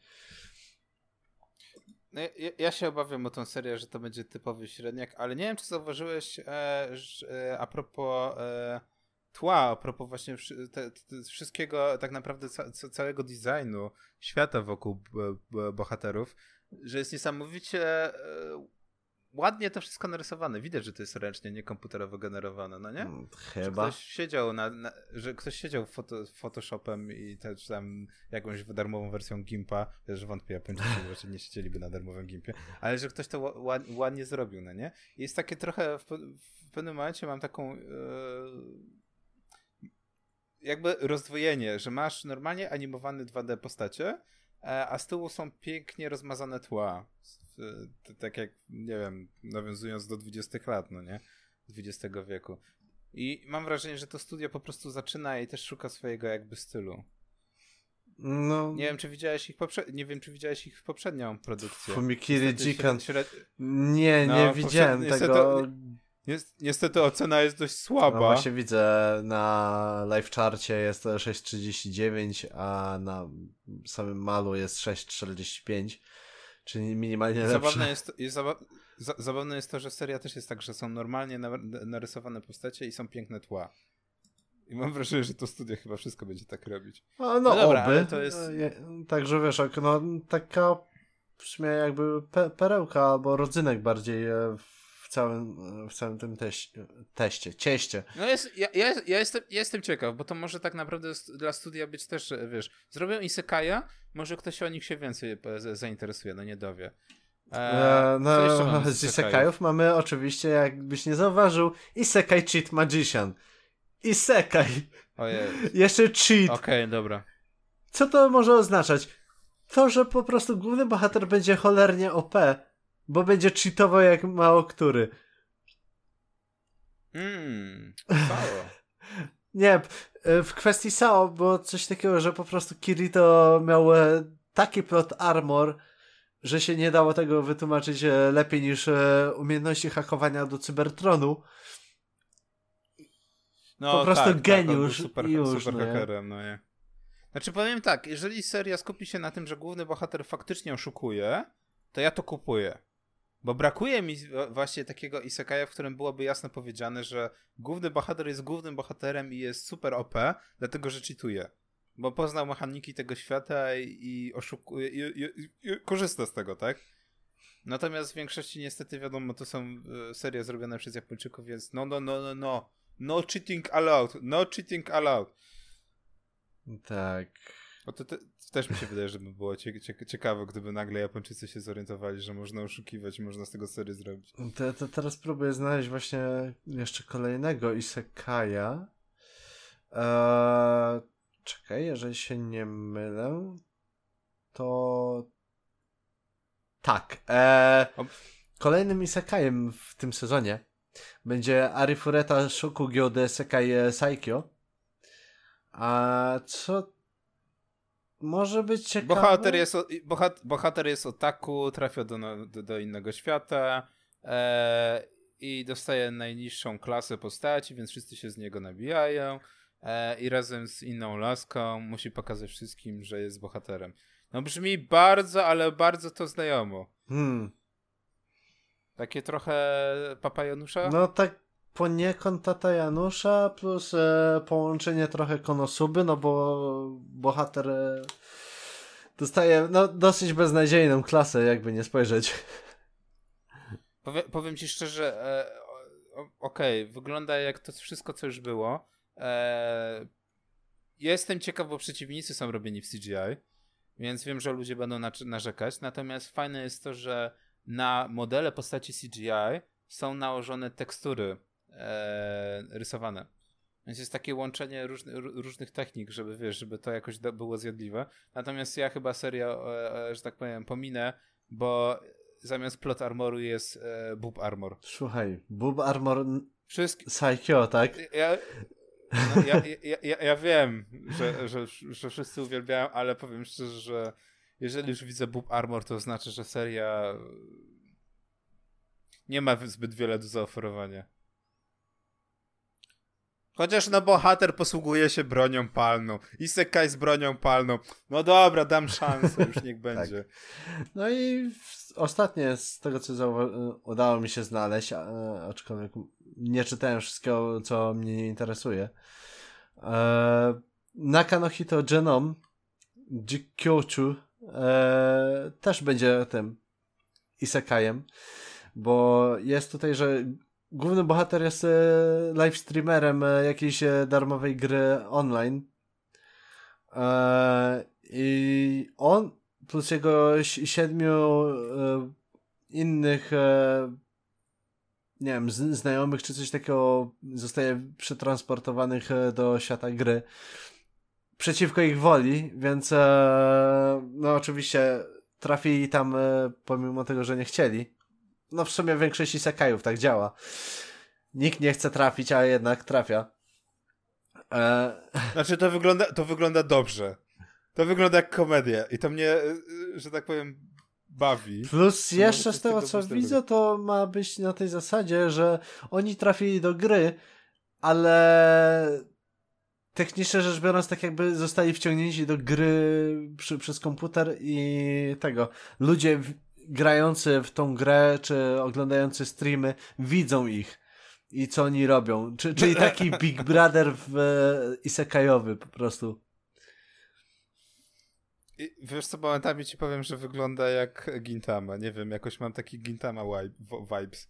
No, ja, ja, się obawiam o tą serię, że to będzie typowy średniak, ale nie wiem, czy zauważyłeś e, e, a propos e, tła, a propos właśnie te, te, wszystkiego, tak naprawdę ca, całego designu świata wokół bohaterów, że jest niesamowicie e, ładnie to wszystko narysowane. Widać, że to jest ręcznie, nie komputerowo generowane, no nie? Mm, chyba. Że ktoś siedział na, na, że ktoś siedział foto, Photoshopem i też tam jakąś darmową wersją Gimpa, też wątpię, Japończycy raczej nie siedzieliby na darmowym Gimpie, ale że ktoś to ład, ładnie zrobił, no nie? I jest takie trochę, w, w pewnym momencie mam taką yy, jakby rozdwojenie, że masz normalnie animowany 2D postacie, e, a z tyłu są pięknie rozmazane tła tak jak, nie wiem, nawiązując do 20 lat, no nie? XX wieku. I mam wrażenie, że to studio po prostu zaczyna i też szuka swojego jakby stylu. No. Nie wiem, czy widziałeś ich poprze- nie wiem, czy widziałeś ich poprzednią produkcję. Fumikiri Jikan. Śred... Nie, nie no, widziałem tego. Niestety, niestety ocena jest dość słaba. No właśnie widzę na live charcie jest 6.39, a na samym malu jest 6.45. Czyli minimalnie lepsze. Zabawne jest, jest zaba zabawne jest to, że seria też jest tak, że są normalnie narysowane postacie i są piękne tła. I mam wrażenie, że to studio chyba wszystko będzie tak robić. A, no, no dobra, oby. to jest... No, także wiesz, no, taka w sumie jakby pe perełka albo rodzynek bardziej e, w całym, w całym tym teście, teście, cieście. No jest, ja, ja, ja, jestem, ja jestem ciekaw, bo to może tak naprawdę dla studia być też, wiesz, zrobią Isekaja, może ktoś o nich się więcej zainteresuje, no nie dowie. E, e no, z Isekajów mamy oczywiście, jakbyś nie zauważył, Isekaj Cheat Magician. Isekaj. Ojej. Jeszcze cheat. Okej, okay, dobra. Co to może oznaczać? To, że po prostu główny bohater będzie cholernie OP, bo będzie cheatował jak mało który. Mmm, Nie, w kwestii Sao było coś takiego, że po prostu Kirito miał e, taki plot armor, że się nie dało tego wytłumaczyć e, lepiej niż e, umiejętności hakowania do Cybertronu. No, po prostu tak, tak geniusz tak, super, już, super hakerem, no nie. Znaczy powiem tak, jeżeli seria skupi się na tym, że główny bohater faktycznie oszukuje, to ja to kupuję. Bo brakuje mi właśnie takiego isekaja, w którym byłoby jasno powiedziane, że główny bohater jest głównym bohaterem i jest super OP, dlatego że cheatuje. Bo poznał mechaniki tego świata i, oszukuje, i, i, i, korzysta z tego, tak? Natomiast w większości niestety wiadomo, to są e, serie zrobione przez Japończyków, więc no, no, no, no, no. No cheating allowed. No cheating allowed. Tak. Bo to te, też mi się wydaje, że by było ciekawe, gdyby nagle Japończycy się zorientowali, że można oszukiwać i można z tego serii zrobić. To, to teraz próbuję znaleźć właśnie jeszcze kolejnego Isekaja. Eee, czekaj, jeżeli się nie mylę, to tak. Eee, kolejnym Isekajem w tym sezonie będzie Arifureta Shokugyo de Sekai Saikyo. A co może być ciekawe. Bohater jest, bohat, bohater jest otaku, trafia do, do, do innego świata e, i dostaje najniższą klasę postaci, więc wszyscy się z niego nabijają e, i razem z inną laską musi pokazać wszystkim, że jest bohaterem. No brzmi bardzo, ale bardzo to znajomo. Hmm. Takie trochę Papa Janusza? No tak poniekąd tata Janusza plus e, połączenie trochę Konosuby, no bo bohater e, dostaje no, dosyć beznadziejną klasę, jakby nie spojrzeć. Powie, powiem ci szczerze, e, okej, okay, wygląda jak to wszystko, co już było. E, jestem ciekaw, bo przeciwnicy są robieni w CGI, więc wiem, że ludzie będą narzekać. Natomiast fajne jest to, że na modele postaci CGI są nałożone tekstury e, rysowane. Więc jest takie łączenie różny, różnych technik, żeby wiesz, żeby to jakoś było zjadliwe. Natomiast ja chyba serio, e, e, że tak powiem, pominę, bo zamiast plot armoru jest e, boob armor. Słuchaj, boob armor Wszystkie... Psycho, tak? Ja, no, ja, ja, ja, ja, wiem, że, że, że wszyscy uwielbiają, ale powiem szczerze, że jeżeli już widzę boob armor, to znaczy, że seria nie ma zbyt wiele do zaoferowania. Chociaż no bohater posługuje się bronią palną. Isekai z bronią palną. No dobra, dam szansę, już niech będzie. tak. No i ostatnie z tego, co udało mi się znaleźć, aczkolwiek nie czytałem wszystkiego, co mnie nie interesuje. E, Nakanohito Genom Jikyochu e, też będzie tym Isekajem, bo jest tutaj, że główny bohater jest e, live streamerem e, jakiejś e, darmowej gry online. I on plus jego siedmiu innych nie wiem, znajomych czy coś takiego zostaje przetransportowanych do świata gry przeciwko ich woli, więc no oczywiście trafili tam pomimo tego, że nie chcieli no w sumie w większości sekajów tak działa. Nikt nie chce trafić, a jednak trafia. E... Znaczy to wygląda, to wygląda dobrze. To wygląda jak komedia i to mnie, e, że tak powiem, bawi. Plus jeszcze z tego, co widzę, to ma być na tej zasadzie, że oni trafili do gry, ale technicznie rzecz biorąc, tak jakby zostali wciągnięci do gry przy, przez komputer i tego. Ludzie grający w tą grę, czy oglądający streamy widzą ich i co oni robią. Czy, czyli taki Big Brother w, e, isekajowy po prostu. I wiesz co, momentami ci powiem, że wygląda jak Gintama. Nie wiem, jakoś mam taki Gintama vibes.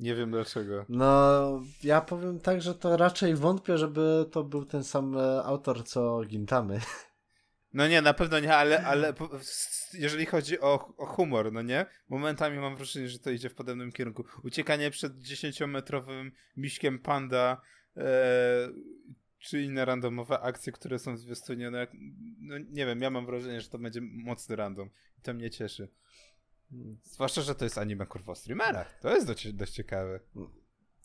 Nie wiem dlaczego. No, ja powiem tak, że to raczej wątpię, żeby to był ten sam e, autor co Gintamy. No nie, na pewno nie, ale, ale jeżeli chodzi o, o humor, no nie? Momentami mam wrażenie, że to idzie w podobnym kierunku. Uciekanie przed 10-metrowym miśkiem panda, e, czy inne randomowe akcje, które są zwiastunie, no, no nie wiem, ja mam wrażenie, że to będzie mocny random i to mnie cieszy. Zwłaszcza, że to jest anime kurwa streamera. To jest dość, dość ciekawe.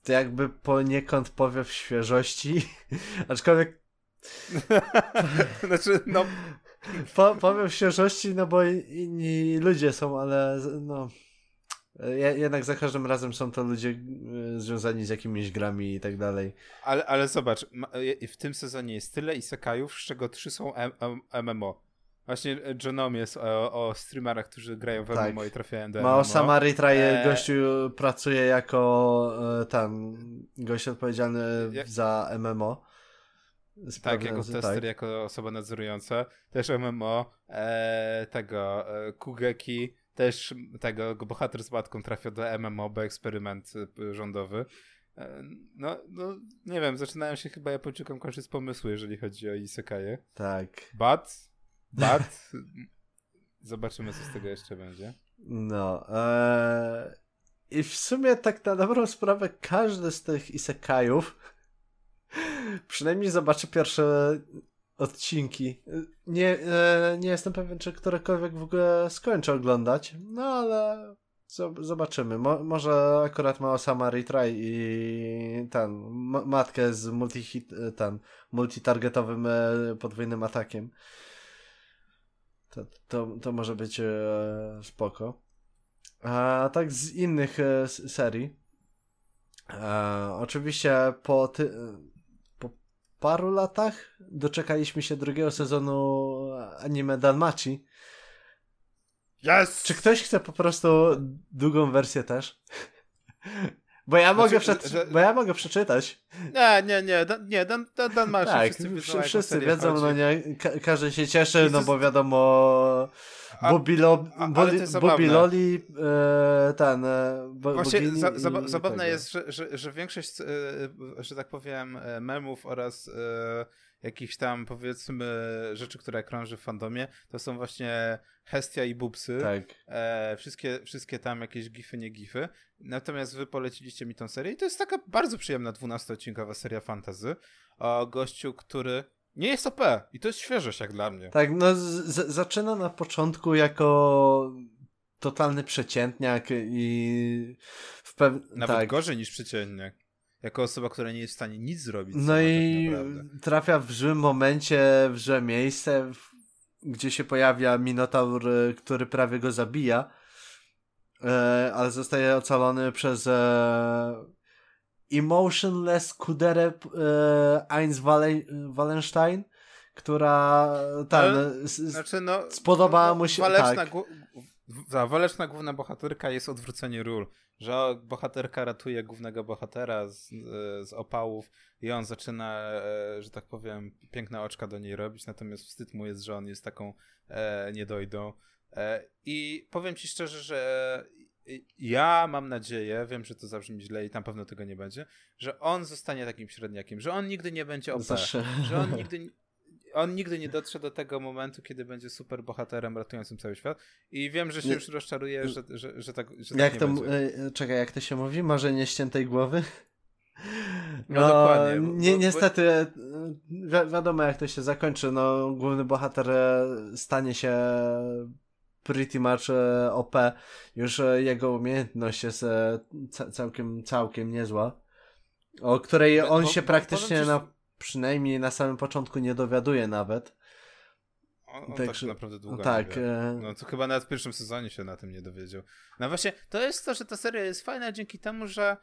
To jakby poniekąd powiew świeżości, aczkolwiek znaczy, no... Po, powiem w świeżości, no bo inni ludzie są, ale no... Jednak za każdym razem są to ludzie e, związani z jakimiś grami i tak dalej. Ale, ale zobacz, w tym sezonie jest tyle isekajów, z czego trzy są MMO. Właśnie Johnom jest o, o streamerach, którzy grają w tak. MMO i trafiają do Mao MMO. Samary Traje, e... gościu pracuje jako e, tam gość odpowiedzialny Jak... za MMO tak, jako tester, tak. jako osoba nadzorująca. Też MMO, e, tego e, Kugeki, też tego bohater z matką trafia do MMO, bo eksperyment e, rządowy. E, no, no, nie wiem, zaczynają się chyba Japończykom kończyć pomysły, jeżeli chodzi o isekaje. Tak. But, but, zobaczymy, co z tego jeszcze będzie. No, e, i w sumie tak na dobrą sprawę każdy z tych isekajów Przynajmniej zobaczę pierwsze odcinki. Nie, e, nie jestem pewien, czy którekolwiek w ogóle skończę oglądać, no ale zobaczymy. Mo może akurat ma Osama Retry i ten, matkę z multi ten, multitargetowym e, podwójnym atakiem. To, to, to może być e, spoko. A tak z innych e, serii. E, oczywiście po ty paru latach doczekaliśmy się drugiego sezonu anime Danmachi. Yes! Czy ktoś chce po prostu długą wersję też? Bo ja, mogę znaczy, że... bo ja mogę przeczytać. Nie, nie, nie, da, nie, Dan, Dan, Dan Tak, wszyscy wiedzą, wszyscy wiedzą no nie, ka każdy się cieszy, no bo wiadomo, a, Bobby, Lo. Loli, e, ten, e, bo, Właśnie bogini za, i zaba, zabawne jest, że, że, że większość, e, że tak powiem, e, memów oraz jakichś tam, powiedzmy, rzeczy, które krąży w fandomie, to są właśnie Hestia i Bubsy. Tak. E, wszystkie, wszystkie tam jakieś gify, nie gify. Natomiast wy poleciliście mi tą serię i to jest taka bardzo przyjemna 12-odcinkowa seria fantazy o gościu, który nie jest OP i to jest świeżość jak dla mnie. Tak, no zaczyna na początku jako totalny przeciętniak i w pew... Nawet tak. gorzej niż przeciętnik. Jako osoba, która nie jest w stanie nic zrobić. No i tak trafia w złym momencie, w złe miejsce, gdzie się pojawia Minotaur, y, który prawie go zabija, e, ale zostaje ocalony przez e, Emotionless Kuderę e, Eins Wallenstein, która Ale- s- s- Znaczy, no, spodobała no, mu się- Waleczna, tak. ta waleczna główna bohaterka jest odwrócenie ról. Że bohaterka ratuje głównego bohatera z, z opałów i on zaczyna, e, że tak powiem, piękne oczka do niej robić, natomiast wstyd mu jest, że on jest taką e, niedojdą. E, I powiem ci szczerze, że ja mam nadzieję, wiem, że to zabrzmi źle i na pewno tego nie będzie, że on zostanie takim średniakiem, że on nigdy nie będzie OP, Zawsze. że on nigdy, on nigdy nie dotrze do tego momentu, kiedy będzie super bohaterem ratującym cały świat i wiem, że się Nie- już rozczaruje, że, że, że tak, że Jak tak to, będzie. e, czekaj, jak to się mówi? Może nie ściętej głowy? No dokładnie, bo- Nie, bo- niestety, e, wi wiadomo jak to się zakończy. No, główny bohater e, stanie się pretty much e, OP. Już e, jego umiejętność jest e, ca całkiem, całkiem niezła. O której on się praktycznie na, przynajmniej na samym początku nie dowiaduje nawet. On, on Także- tak naprawdę długo tak, e, No to chyba nawet w pierwszym sezonie się na tym nie dowiedział. No właśnie, to jest to, że ta seria jest fajna dzięki temu, że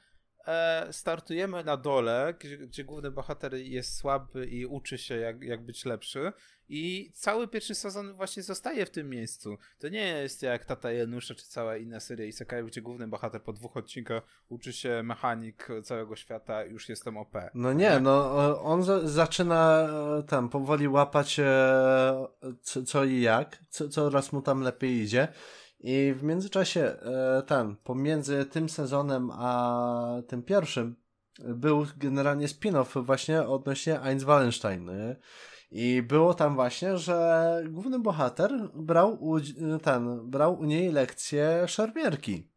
startujemy na dole, gdzie, gdzie główny bohater jest słaby i uczy się jak, jak być lepszy i cały pierwszy sezon właśnie zostaje w tym miejscu. To nie jest jak Tata Janusza czy cała inna seria Isekai, gdzie główny bohater po dwóch odcinkach uczy się mechanik całego świata już jestem OP. No nie, no on za, zaczyna e, tam powoli łapać e, co, co i jak, co, coraz mu tam lepiej idzie. I w międzyczasie e, ten, pomiędzy tym sezonem a tym pierwszym był generalnie spin-off właśnie odnośnie Eins Wallenstein. nie? I było tam właśnie, że główny bohater brał u, ten, brał u niej lekcję szermierki.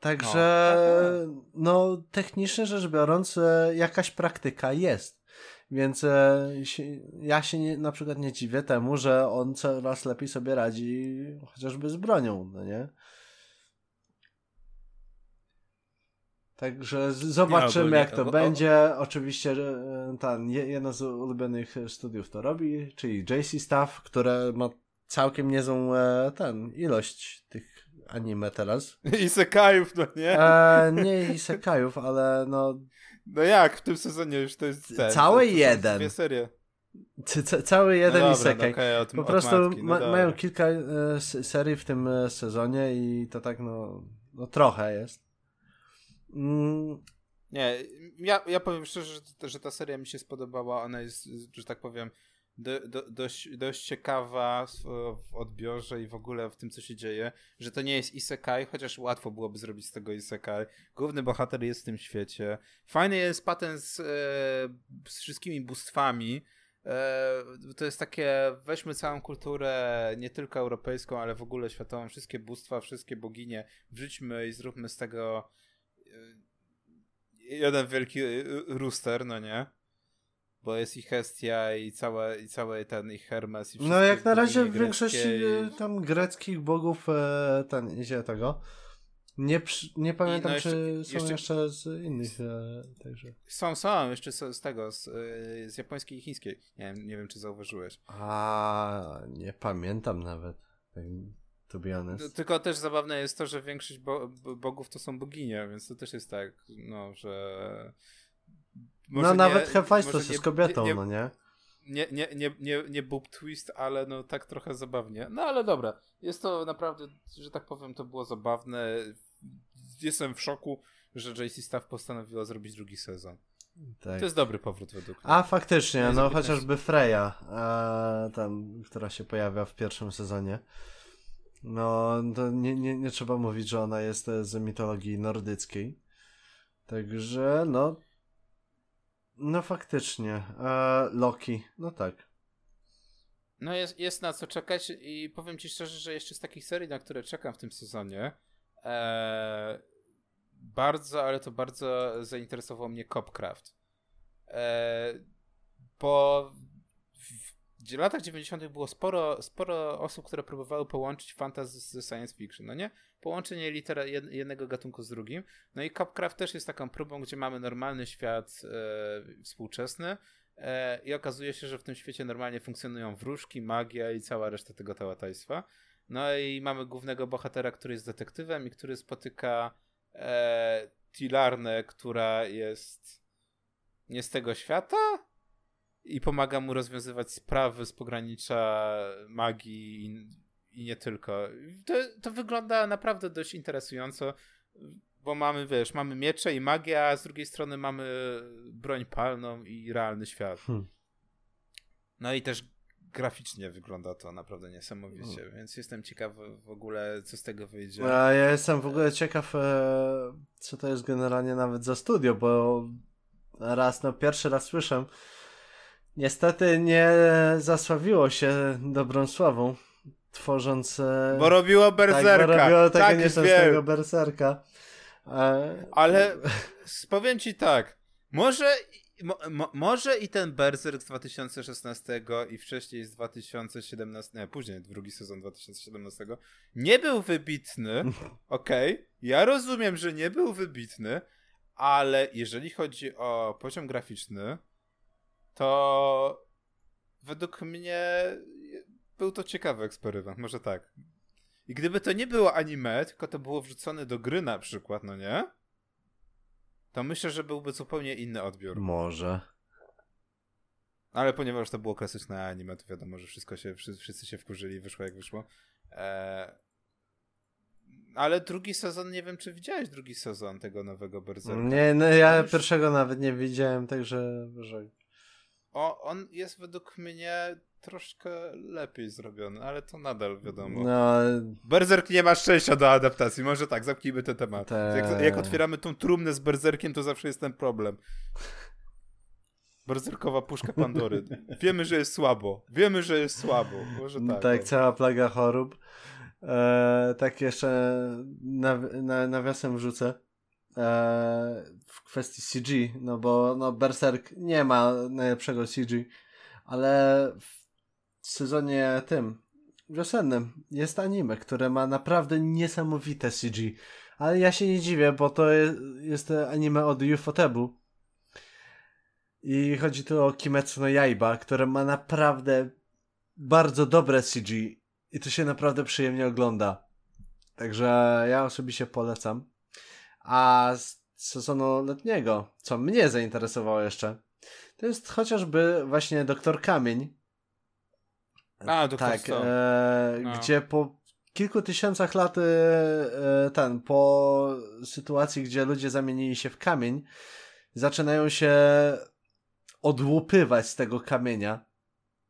Także, No, no, technicznie rzecz biorąc, e, jakaś praktyka jest. Więc e, ja się nie, na przykład nie dziwię temu, że on coraz lepiej sobie radzi chociażby z bronią, no nie? Także zobaczymy, jak to będzie. Oczywiście e, ten, je- jedno z ulubionych studiów to robi, czyli JC Staff, które ma całkiem niezłą e, ten, ilość tych anime teraz. Isekajów, no nie? E, nie isekajów, ale no No jak, w tym sezonie już to jest ten, Cały to, to jeden. Dwie serie. c- cały jeden no isekaj. No, okej, od, po od prostu matki, no ma, mają kilka e, serii w tym e, sezonie i to tak no, no trochę jest. Mm, Nie, ja, ja powiem szczerze, że, że ta seria mi się spodobała. Ona jest, że tak powiem, do, do, dość, dość ciekawa w, odbiorze i w ogóle w tym, co się dzieje. Że to nie jest isekai, chociaż łatwo byłoby zrobić z tego isekai. Główny bohater jest w tym świecie. Fajny jest patent z, e, z wszystkimi bóstwami. E, to jest takie, weźmy całą kulturę, nie tylko europejską, ale w ogóle światową, wszystkie bóstwa, wszystkie boginie, wrzućmy i zróbmy z tego e, jeden wielki rooster, no nie? Bo jest i Hestia i, całe, i cały ten ich Hermes i no jak na razie w większości i- tam greckich bogów e, ten idzie tego. Nie, nie pamiętam, no jeszcze- czy są jeszcze- jeszcze, z innych, e, także. Są, są, jeszcze z, z tego, z, y, z japońskiej i chińskiej. Nie wiem, nie wiem, czy zauważyłeś. A nie pamiętam nawet. tak, To be No, honest. Tylko też zabawne jest to, że większość bo- bogów to są boginie, więc to też jest tak, no, że... No może nawet nie- Hephaistos może jest nie- kobietą, nie, no nie? nie, nie, nie, nie, nie boob twist, ale no tak trochę zabawnie. No ale dobra, jest to naprawdę, że tak powiem, to było zabawne. Jestem w szoku, że JC Staff postanowiła zrobić drugi sezon. Tak. To jest dobry powrót według mnie. A faktycznie, no chociażby Freya, e, tam, która się pojawia w pierwszym sezonie. No, to nie, nie, nie trzeba mówić, że ona jest z mitologii nordyckiej. Także, no. No faktycznie. E, Loki, no tak. No jest, jest na co czekać i powiem ci szczerze, że jeszcze z takich serii, na które czekam w tym sezonie, e, bardzo, ale to bardzo zainteresował mnie Copcraft. E, bo w latach 90. było sporo, sporo osób, które próbowały połączyć fantasy ze science fiction, no nie? Połączenie litera jednego gatunku z drugim. No i Copcraft też jest taką próbą, gdzie mamy normalny świat e, współczesny e, i okazuje się, że w tym świecie normalnie funkcjonują wróżki, magia i cała reszta tego tałataństwa. No i mamy głównego bohatera, który jest detektywem i który spotyka e, Tilarnę, która jest nie z tego świata i pomaga mu rozwiązywać sprawy z pogranicza magii i, i nie tylko. To, to wygląda naprawdę dość interesująco, bo mamy, wiesz, mamy miecze i magię, a z drugiej strony mamy broń palną i realny świat. Hmm. No i też graficznie wygląda to naprawdę niesamowicie, hmm. więc jestem ciekaw w ogóle, co z tego wyjdzie. A ja jestem w ogóle ciekaw, e, co to jest generalnie nawet za studio, bo raz, no pierwszy raz słyszę, niestety nie zasławiło się dobrą sławą, tworząc... E, bo robiło Berserka. Tak, bo robiło tego tak, nieszczęsnego Berserka. E... Ale powiem ci tak, może Mo, mo, może i ten Berserk z 2016 i wcześniej z 2017, nie, później drugi sezon 2017 nie był wybitny, okej, okay, ja rozumiem, że nie był wybitny, ale jeżeli chodzi o poziom graficzny, to według mnie był to ciekawy eksperyment, może tak. I gdyby to nie było anime, tylko to było wrzucone do gry na przykład, no nie? To myślę, że byłby zupełnie inny odbiór. Może. Ale ponieważ to było klasyczne anime, to wiadomo, że wszystko się, wszyscy się wkurzyli wyszło jak wyszło. Eee, ale drugi sezon, nie wiem czy widziałeś drugi sezon tego nowego Berserka. Nie, no ja Już... pierwszego nawet nie widziałem, także... Że... O, on jest według mnie troszkę lepiej zrobiony, ale to nadal wiadomo. No, Berserk nie ma szczęścia do adaptacji, może tak, zamknijmy ten temat. Te... Jak, jak, otwieramy tą trumnę z Berserkiem, to zawsze jest ten problem. Berserkowa puszka Pandory. Wiemy, że jest słabo. Wiemy, że jest słabo. Może tak. Tak, cała plaga chorób. E, tak jeszcze naw na, nawiasem wrzucę w kwestii CG, no bo no Berserk nie ma najlepszego CG, ale w sezonie tym wiosennym jest anime, które ma naprawdę niesamowite CG. Ale ja się nie dziwię, bo to jest, jest anime od Ufotebu. I chodzi tu o Kimetsu no Yaiba, które ma naprawdę bardzo dobre CG i to się naprawdę przyjemnie ogląda. Także ja osobiście polecam. A z sezonu letniego, co mnie zainteresowało jeszcze, to jest chociażby właśnie Doktor Kamień. A, Doktor Tak, e, no. gdzie po kilku tysiącach lat e, e, ten, po sytuacji, gdzie ludzie zamienili się w kamień, zaczynają się odłupywać z tego kamienia.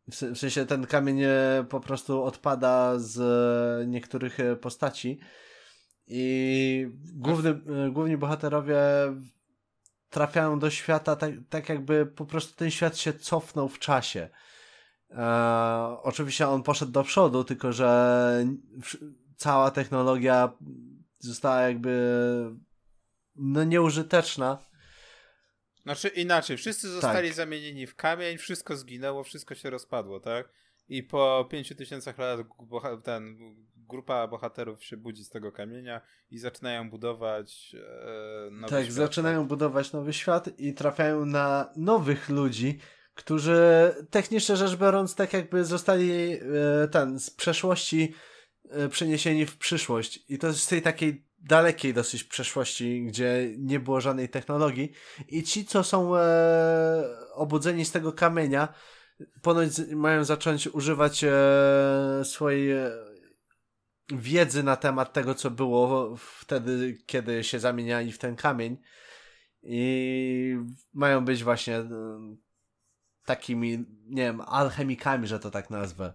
W sensie ten kamień e, po prostu odpada z e, niektórych postaci i główny, główni bohaterowie trafiają do świata tak, tak jakby po prostu ten świat się cofnął w czasie. E, oczywiście on poszedł do przodu, tylko że cała technologia została jakby no nieużyteczna znaczy inaczej, wszyscy zostali tak. zamienieni w kamień, wszystko zginęło, wszystko się rozpadło, tak? I po pięciu tysiącach lat ten, grupa bohaterów się budzi z tego kamienia i zaczynają budować e, nowy Tak, świat, zaczynają budować nowy świat i trafiają na nowych ludzi, którzy technicznie rzecz biorąc tak jakby zostali e, ten, z przeszłości e, przeniesieni w przyszłość. I to z tej takiej dalekiej dosyć przeszłości, gdzie nie było żadnej technologii i ci, co są e, obudzeni z tego kamienia, ponoć mają zacząć używać e, swojej e, wiedzy na temat tego, co było wtedy, kiedy się zamieniali w ten kamień i mają być właśnie e, takimi, nie wiem, alchemikami, że to tak nazwę.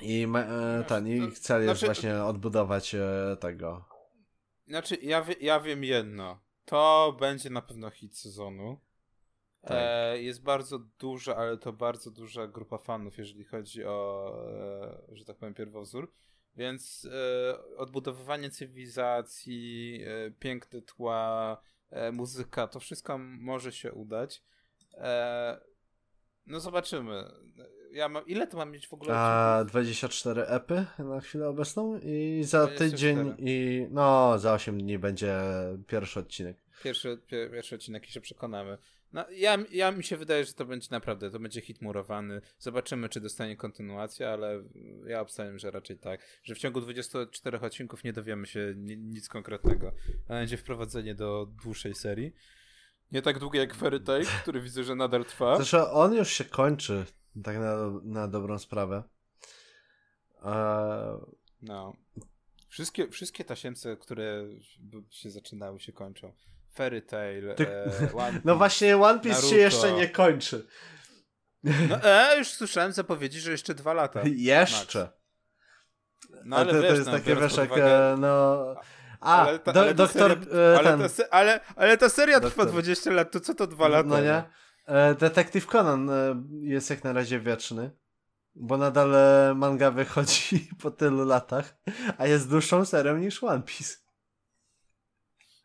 I ma, e, ten, ich cel jest znaczy, właśnie odbudować e, tego. Znaczy, ja, wie, ja wiem jedno. To będzie na pewno hit sezonu. Tak. E, jest bardzo duża, ale to bardzo duża grupa fanów, jeżeli chodzi o, e, że tak powiem, pierwowzór. Więc e, odbudowywanie cywilizacji, piękne tła, muzyka, to wszystko może się udać. No zobaczymy. Ja mam, ile to mam mieć w ogóle? A 24 epy na chwilę obecną i za 24. tydzień i no za 8 dni będzie pierwszy odcinek. Pierwszy, pierwszy odcinek i się przekonamy. No, ja, ja mi się wydaje, że to będzie naprawdę, to będzie hit murowany. Zobaczymy, czy dostanie kontynuację, ale ja obstawiam, że raczej tak. Że w ciągu 24 odcinków nie dowiemy się nic konkretnego. Będzie wprowadzenie do dłuższej serii. Nie tak długie jak Fairy Tail, który widzę, że nadal trwa. Zresztą on już się kończy, tak na, na dobrą sprawę. No. Wszystkie, wszystkie tasiemce, które się zaczynały, się kończą. Fairy Tail, Ty... e, One No właśnie, One Piece Naruto. się jeszcze nie kończy. No, e, już słyszałem zapowiedzi, że jeszcze dwa lata. Jeszcze. No ale to, wiesz, to jest no, takie, wiesz, jak, e, no... A, ale ta, do, ale doktor... Seria, e, ale, ta, ale, ale ta seria doktor. trwa 20 lat, to co to dwa lata? No nie? E, Detektyw Conan jest jak na razie wieczny, bo nadal manga wychodzi po tylu latach, a jest dłuższą serią niż One Piece.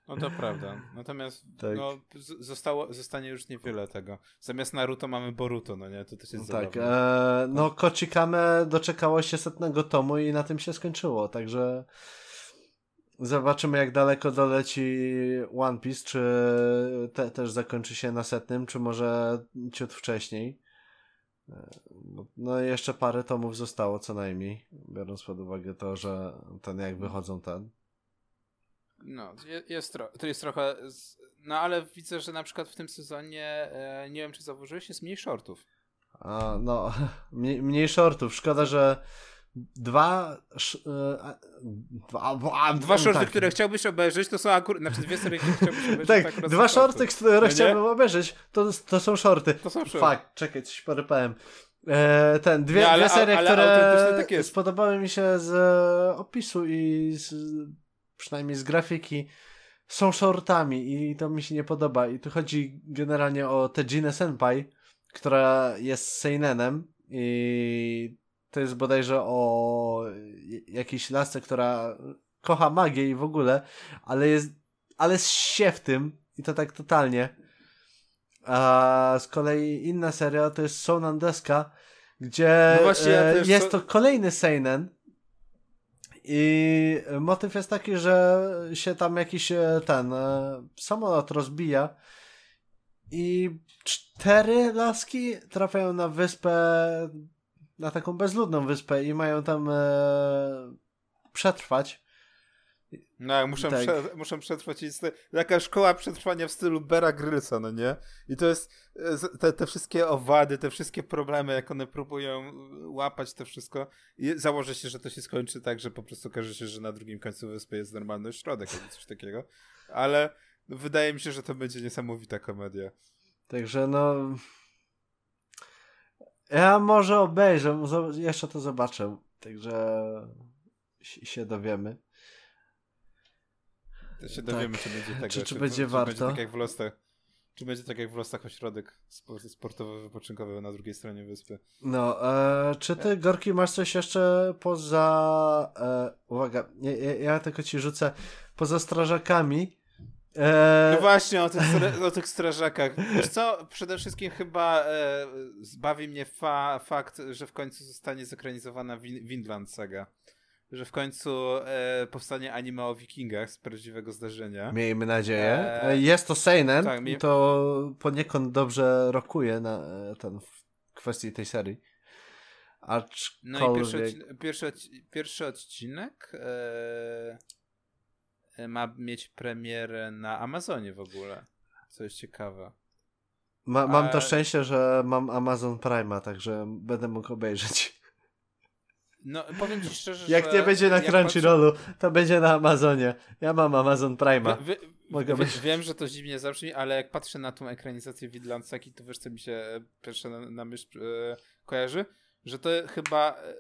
No to prawda. Natomiast tak. no, zostało, zostanie już niewiele tego. Zamiast Naruto mamy Boruto, no nie? To też jest no Tak. E, no Kochikame doczekało się setnego tomu i na tym się skończyło, także zobaczymy jak daleko doleci One Piece, czy te, też zakończy się na setnym, czy może ciut wcześniej. E, no jeszcze parę tomów zostało co najmniej, biorąc pod uwagę to, że ten jak wychodzą ten no, jest, tro to jest trochę. No ale widzę, że na przykład w tym sezonie, e, nie wiem czy zauważyłeś, jest mniej shortów. A, no, mniej, mniej shortów. Szkoda, że dwa. Sz, e, dwa, dwa, dwa shorty, tak. które chciałbyś obejrzeć, to są akurat. Znaczy dwie serie, które chciałbyś obejrzeć. tak, tak dwa shorty, które no chciałbym obejrzeć, to, to są shorty. To są shorty. Fakt, czekaj, coś porypałem. E, ten, dwie, nie, ale, dwie serie, ale, ale które tak spodobały mi się z opisu i z przynajmniej z grafiki, są shortami i to mi się nie podoba. I tu chodzi generalnie o Tejinę Senpai, która jest seinenem i to jest bodajże o jakiejś lasce, która kocha magię i w ogóle, ale jest, ale się w tym i to tak totalnie. A z kolei inna seria to jest Sonan Deska, gdzie no właśnie, ja e, jest to kolejny seinen, i motyw jest taki, że się tam jakiś e, ten e, samolot rozbija i cztery laski trafiają na wyspę, na taką bezludną wyspę i mają tam e, przetrwać. No, muszą, tak. prze, muszą przetrwać. Jest taka szkoła przetrwania w stylu Bera Grylsa, no nie? I to jest e, te, te wszystkie owady, te wszystkie problemy, jak one próbują łapać to wszystko. I założę się, że to się skończy tak, że po prostu okaże się, że na drugim końcu wyspy jest normalny ośrodek albo coś takiego. Ale wydaje mi się, że to będzie niesamowita komedia. Także no... Ja może obejrzę, jeszcze to zobaczę. Także się dowiemy się dowiemy, tak. czy będzie tego. Czy, czy, czy będzie czy, warto? Czy będzie tak jak w Lostach, czy będzie tak jak w Lostach ośrodek sportowo-wypoczynkowy na drugiej stronie wyspy. No, e, czy ty, Gorki, masz coś jeszcze poza... E, uwaga, ja, ja tylko ci rzucę. Poza strażakami... E... No właśnie, o tych, o tych strażakach. Wiesz co, przede wszystkim chyba e, zbawi mnie fa fakt, że w końcu zostanie zekranizowana Win Windland Saga że w końcu e, powstanie anime o wikingach z prawdziwego zdarzenia. Miejmy nadzieję. E, Jest to seinen tak, i to poniekąd dobrze rokuje na e, ten w kwestii tej serii. Aczkolwiek... No i pierwszy, odcinek, pierwszy, pierwszy odcinek e, e, ma mieć premierę na Amazonie w ogóle, co jest ciekawe. Ma, mam to szczęście, że mam Amazon Prima, także będę mógł obejrzeć. No, powiem ci szczerze, Jak że... nie będzie na Crunchyrollu, patrzę... to będzie na Amazonie. Ja mam Amazon Prima. Wy, Mogę Wie, być. wiem, że to dziwnie zabrzmi, ale jak patrzę na tą ekranizację Widlandsaki, to wiesz, co mi się e, pierwsze na, na myśl e, kojarzy? Że to chyba... E,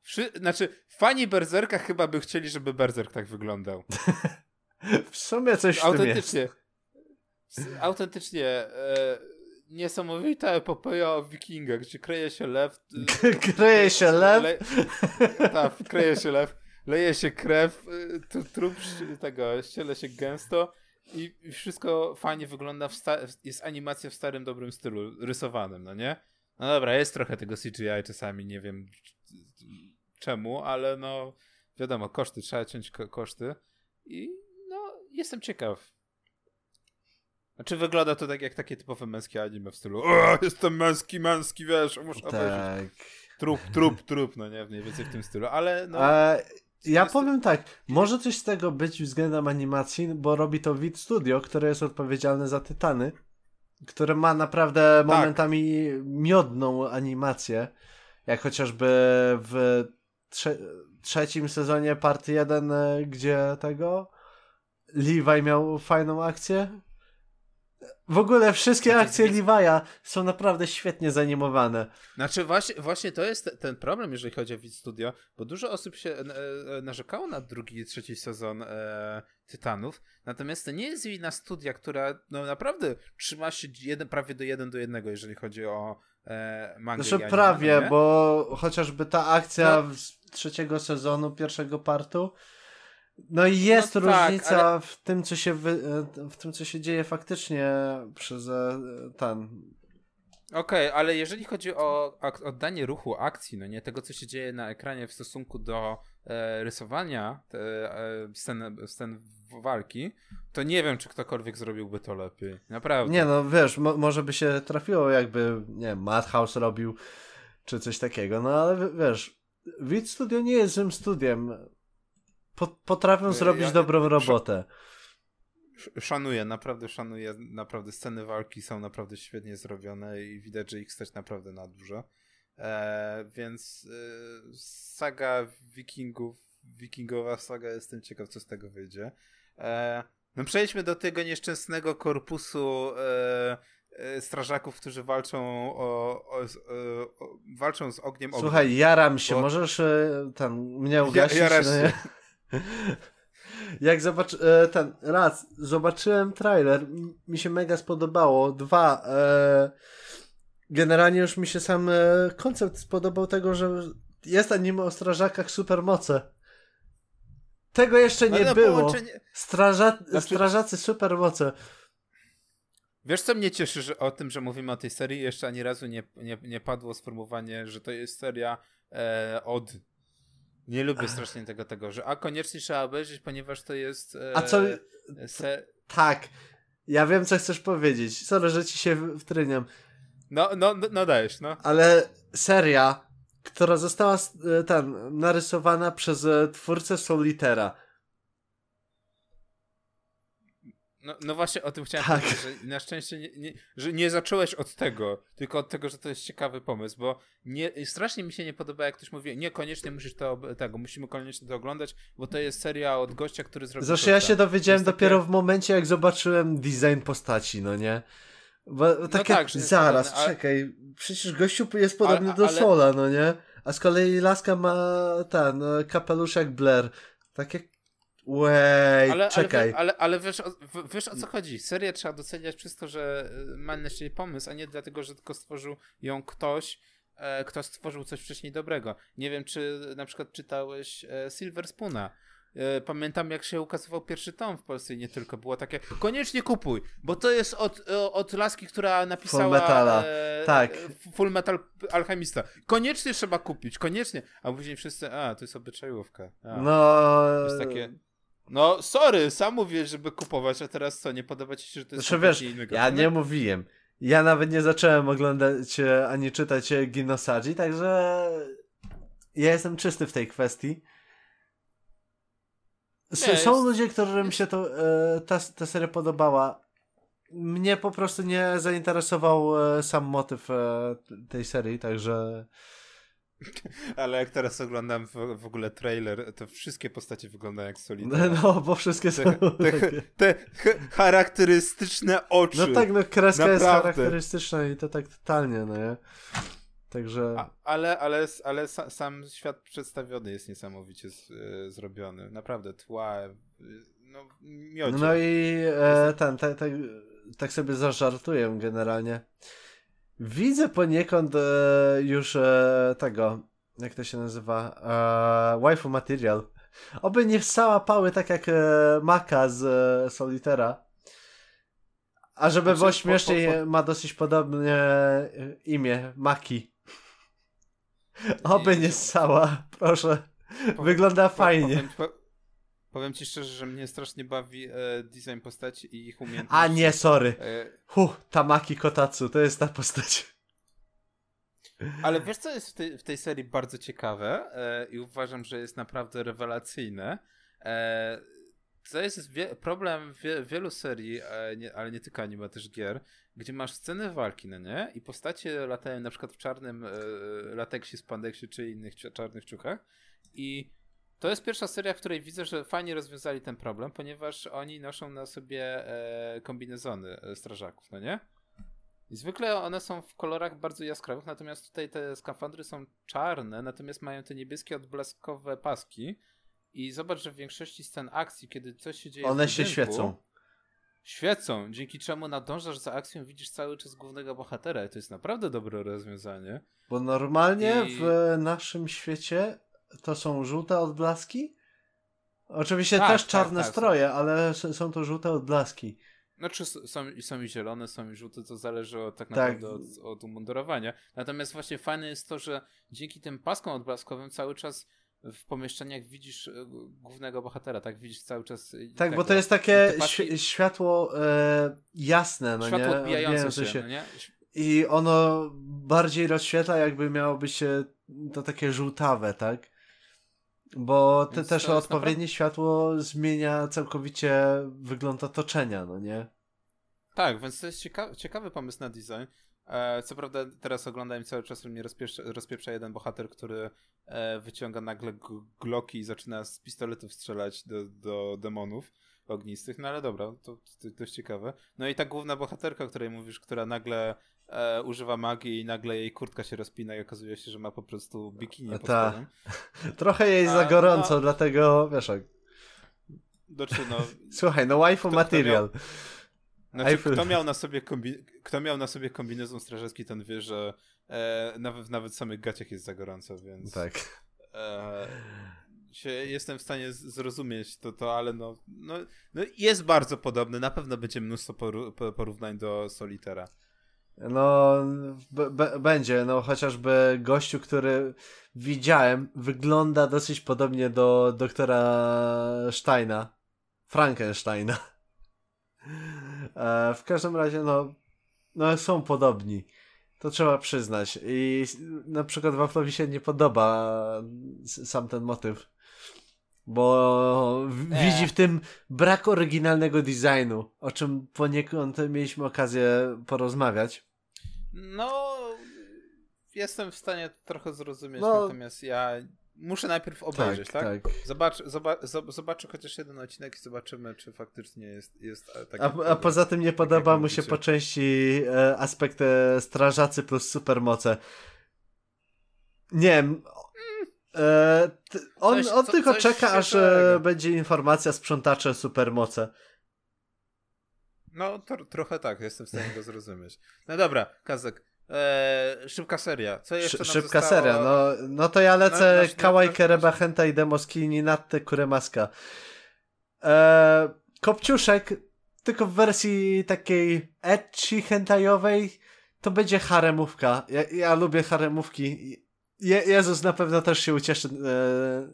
wszy, znaczy, fani Berserka chyba by chcieli, żeby Berserk tak wyglądał. W sumie coś w tym jest. Autentycznie. Autentycznie. E, niesamowita epopeja o wikingach, gdzie kryje się lew. e, Kryje się lew. Le, tak, kryje się lew. Leje się krew, tu- trup tego, ściele się gęsto i, wszystko fajnie wygląda. Jest animacja w starym, dobrym stylu, rysowanym, no nie? No dobra, jest trochę tego CGI czasami, nie wiem czemu, ale no wiadomo, koszty, trzeba ciąć ko- koszty i no jestem ciekaw. Znaczy wygląda to tak jak takie typowe męskie anime w stylu o, jestem męski, męski, wiesz, muszę obejrzeć. Tak. Trup, trup, trup, no nie, mniej więcej w tym stylu, ale no... A, ja jest- powiem tak, może coś z tego być względem animacji, bo robi to Vid Studio, które jest odpowiedzialne za Tytany, które ma naprawdę Tak. momentami miodną animację, jak chociażby w trze trzecim sezonie part 1, e, gdzie tego Levi miał fajną akcję. W ogóle wszystkie Znaczy, akcje Levi'a są naprawdę świetnie zanimowane. Znaczy właśnie, właśnie to jest te- ten problem, jeżeli chodzi o Vid Studio, bo dużo osób się e, narzekało na drugi i trzeci sezon e, Tytanów, natomiast to nie jest wina studia, która no naprawdę trzyma się jeden, prawie do jeden do jednego, jeżeli chodzi o e, mangę Znaczy prawie, no bo chociażby ta akcja No. z trzeciego sezonu, pierwszego partu, no i jest No tak, różnica w tym, co się wy, e, w tym, co się dzieje faktycznie przez e, ten. Okej, ale jeżeli chodzi o ak- oddanie ruchu akcji, no nie tego, co się dzieje na ekranie w stosunku do e, rysowania te, e, scen, scen walki, to nie wiem, czy ktokolwiek zrobiłby to lepiej. Naprawdę. Nie no, wiesz, mo, może by się trafiło, jakby, nie wiem, Madhouse robił, czy coś takiego, no ale w- wiesz, Vid Studio nie jest złym studiem. Po, potrafią Ja- zrobić ja- dobrą robotę. Sz- Szanuję, naprawdę szanuję. Naprawdę sceny walki są naprawdę świetnie zrobione i widać, że ich stać naprawdę na dużo. E, więc e, saga wikingów, wikingowa saga, jestem ciekaw, co z tego wyjdzie. E, no przejdźmy do tego nieszczęsnego korpusu e, e, strażaków, którzy walczą o, o, e, o walczą z ogniem. Słuchaj, jaram się, Bo- możesz e, mnie ugasić? jarasz no się. Jak zobacz, e, ten, raz, zobaczyłem trailer, mi się mega spodobało, dwa, e, generalnie już mi się sam e, koncept spodobał tego, że jest anime o strażakach supermoce. Tego jeszcze nie no, było. połączenie- Straża Znaczy- Strażacy supermoce. Wiesz, co mnie cieszy że o tym, że mówimy o tej serii? Jeszcze ani razu nie, nie, nie padło sformułowanie, że to jest seria e, od. Nie lubię strasznie tego, tego, że a koniecznie trzeba obejrzeć, ponieważ to jest. E, A co, Se... tak, ja wiem co chcesz powiedzieć, sorry, że ci się wtryniam. No, no, no, no dajesz, no. Ale seria, która została e, ten, narysowana przez e, twórcę Solitera. No. No właśnie o tym chciałem Tak. powiedzieć, że na szczęście nie, nie, że nie zacząłeś od tego, tylko od tego, że to jest ciekawy pomysł, bo nie, strasznie mi się nie podoba, jak ktoś mówi, nie, koniecznie musisz to, tego, musimy koniecznie to oglądać, bo to jest seria od gościa, który zrobił Zresztą ja tak. się dowiedziałem jest takie- dopiero w momencie, jak zobaczyłem design postaci, no nie? Bo takie, tak, że jest zaraz, podobny, ale- czekaj, przecież gościu jest podobny Ale- do ale- Sola, no nie? A z kolei Laska ma ten, e, kapelusz jak Blair. Takie, Wej, ale, czekaj. Ale, ale, ale wiesz, o, wiesz o co chodzi. Serię trzeba doceniać przez to, że y, ma na siebie pomysł, a nie dlatego, że tylko stworzył ją ktoś, e, kto stworzył coś wcześniej dobrego. Nie wiem, czy na przykład czytałeś e, Silver Spoona. E, Pamiętam, jak się ukazywał pierwszy tom w Polsce i nie tylko. Było takie, koniecznie kupuj, bo to jest od, e, od laski, która napisała Full Metala. E, Tak. e, Full Metal Alchemista. Koniecznie trzeba kupić, koniecznie. A później wszyscy, a, to jest obyczajówka. A. No, Jest takie. No, sorry, sam mówię, żeby kupować, a teraz co, nie podoba ci się, że to jest Znaczy wiesz, inny ja nie mówiłem. Ja nawet nie zacząłem oglądać e, ani czytać e, Ginosaji, także ja jestem czysty w tej kwestii. S- Nie, Są jest- ludzie, którym się to, e, ta, ta seria podobała. Mnie po prostu nie zainteresował e, sam motyw e, tej serii, także Ale jak teraz oglądam w, w, ogóle trailer, to wszystkie postacie wyglądają jak Solitaire. No, bo wszystkie są te, te, te charakterystyczne oczy. No tak, no kreska Naprawdę. jest charakterystyczna i to tak totalnie, no nie? Także... A, ale ale, ale sam świat przedstawiony jest niesamowicie z, e, zrobiony. Naprawdę, tła, no miodzie. No i e, ten, te, te, tak sobie zażartuję generalnie. Widzę poniekąd e, już e, tego, jak to się nazywa, e, waifu material. Oby nie wstała pały tak jak e, Maka z e, Solitera. A żeby znaczy, było śmieszniej, po, po, po... ma dosyć podobne e, imię, Maki. Oby nie ssała, proszę. Wygląda fajnie. Powiem, powiem, ci szczerze, że mnie strasznie bawi e, design postaci i ich umiejętności. A nie, sorry. E... Huh, Tamaki Kotatsu, to jest ta postać. Ale wiesz, co jest w tej, w tej serii bardzo ciekawe e, i uważam, że jest naprawdę rewelacyjne? E, to jest wie, problem wie, wielu serii, e, nie, ale nie tylko anime, też gier, gdzie masz sceny walki, no nie? I postacie latają na przykład w czarnym e, lateksie, spandeksie czy innych czarnych ciuchach i to jest pierwsza seria, w której widzę, że fajnie rozwiązali ten problem, ponieważ oni noszą na sobie e, kombinezony e, strażaków, no nie? I zwykle one są w kolorach bardzo jaskrawych, natomiast tutaj te skafandry są czarne, natomiast mają te niebieskie odblaskowe paski. I zobacz, że w większości scen akcji, kiedy coś się dzieje. One się świecą. Świecą, dzięki czemu nadążasz za akcją, widzisz cały czas głównego bohatera. I to jest naprawdę dobre rozwiązanie. Bo normalnie I... w naszym świecie to są żółte odblaski. Oczywiście tak, też tak, czarne tak, tak. stroje, ale są to żółte odblaski. Znaczy są, są i zielone, są i żółte, to zależy od, tak, tak. naprawdę od, od umundurowania. Natomiast właśnie fajne jest to, że dzięki tym paskom odblaskowym cały czas w pomieszczeniach widzisz e, głównego bohatera, tak? Widzisz cały czas. Tak, tego. bo to jest takie paski... światło e, jasne, no światło nie? odbijające się, się. No nie? I ono bardziej rozświetla, jakby miało być to takie żółtawe, tak? Bo te, też odpowiednie naprawdę... światło zmienia całkowicie wygląd otoczenia, no nie? Tak, więc to jest ciekawy, ciekawy pomysł na design. E, co prawda teraz oglądam cały czas mnie rozpieprza, rozpieprza jeden bohater, który e, wyciąga nagle gloki i zaczyna z pistoletów strzelać do, do demonów ognistych, no ale dobra, to, to dość ciekawe. No i ta główna bohaterka, o której mówisz, która nagle e, używa magii i nagle jej kurtka się rozpina i okazuje się, że ma po prostu bikini pod Ta. Trochę jej za gorąco, no... dlatego wiesz jak... Znaczy, no... Słuchaj, no waifu material. Kto miał... Znaczy, kto miał na sobie, kombi... kto miał na sobie kombinezon strażacki, ten wie, że e, nawet, nawet w samych gaciach jest za gorąco, więc... Tak. E, jestem w stanie zrozumieć to, to ale no, no, no jest bardzo podobny. Na pewno będzie mnóstwo porównań do Solitera. No, będzie, no chociażby gościu, który widziałem, wygląda dosyć podobnie do doktora Steina, Frankensteina. E, w każdym razie, no, no są podobni. To trzeba przyznać. I na przykład Waflowi się nie podoba sam ten motyw bo widzi w tym brak oryginalnego designu, o czym poniekąd mieliśmy okazję porozmawiać. No, jestem w stanie trochę zrozumieć, no, natomiast ja muszę najpierw obejrzeć, tak? tak? tak. Zobacz, zobacz, zobaczę chociaż jeden odcinek i zobaczymy, czy faktycznie jest, jest taki. A, a poza tym nie podoba mu się po części e, aspekt e, strażacy plus supermoce. Nie wiem, E, on, coś, on co, tylko czeka, aż e, będzie informacja sprzątacze supermoce. No, to, trochę tak, jestem w stanie go zrozumieć. No dobra, Kazek, e, szybka seria. Co jeszcze Sz, Szybka zostało? seria, no, no to ja lecę no, Kawaii Kereba Hentai Demoskini Natte Kuremaska. E, Kopciuszek, tylko w wersji takiej ecchi hentajowej, to będzie haremówka. Ja, ja lubię haremówki je, Jezus na pewno też się ucieszy e,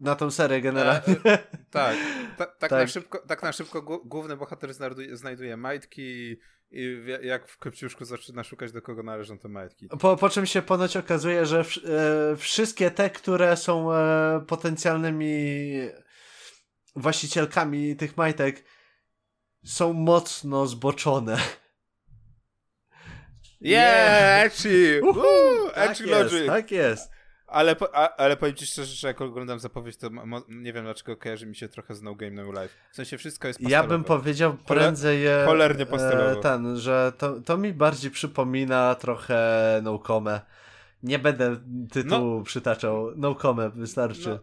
na tą serię generalnie. E, e, tak, ta, tak, tak. Na szybko, tak na szybko główny bohater znajduje, znajduje majtki i jak w Kopciuszku zaczyna szukać do kogo należą te majtki. Po, po czym się ponoć okazuje, że w, e, wszystkie te, które są e, potencjalnymi właścicielkami tych majtek są mocno zboczone. Yeah, Echi! Woo, Tak Echi jest, Logic! tak jest. Ale, po, a, ale powiem ci szczerze, że jak oglądam zapowiedź, to mo, nie wiem dlaczego kojarzy mi się trochę z No Game No Life. W sensie wszystko jest Ja pastelowe. bym powiedział prędzej e, cholernie e, ten, że to, to mi bardziej przypomina trochę Nocome. Nie będę tytułu przytaczał. Nocome wystarczy. No,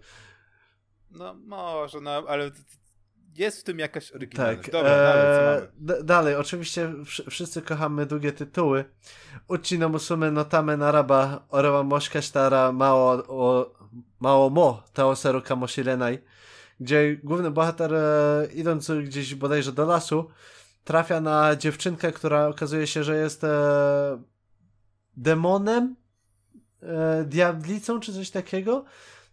No może, no ale jest w tym jakaś oryginalność. Tak, Dobra, dalej, co e, dalej, oczywiście wsz- wszyscy kochamy długie tytuły. Uchi no musume no tame naraba orewa moshika shitara mao, o, mao mo taoseru kamoshirenai, gdzie główny bohater e, idąc gdzieś bodajże do lasu trafia na dziewczynkę, która okazuje się, że jest e, demonem, e, diablicą czy coś takiego.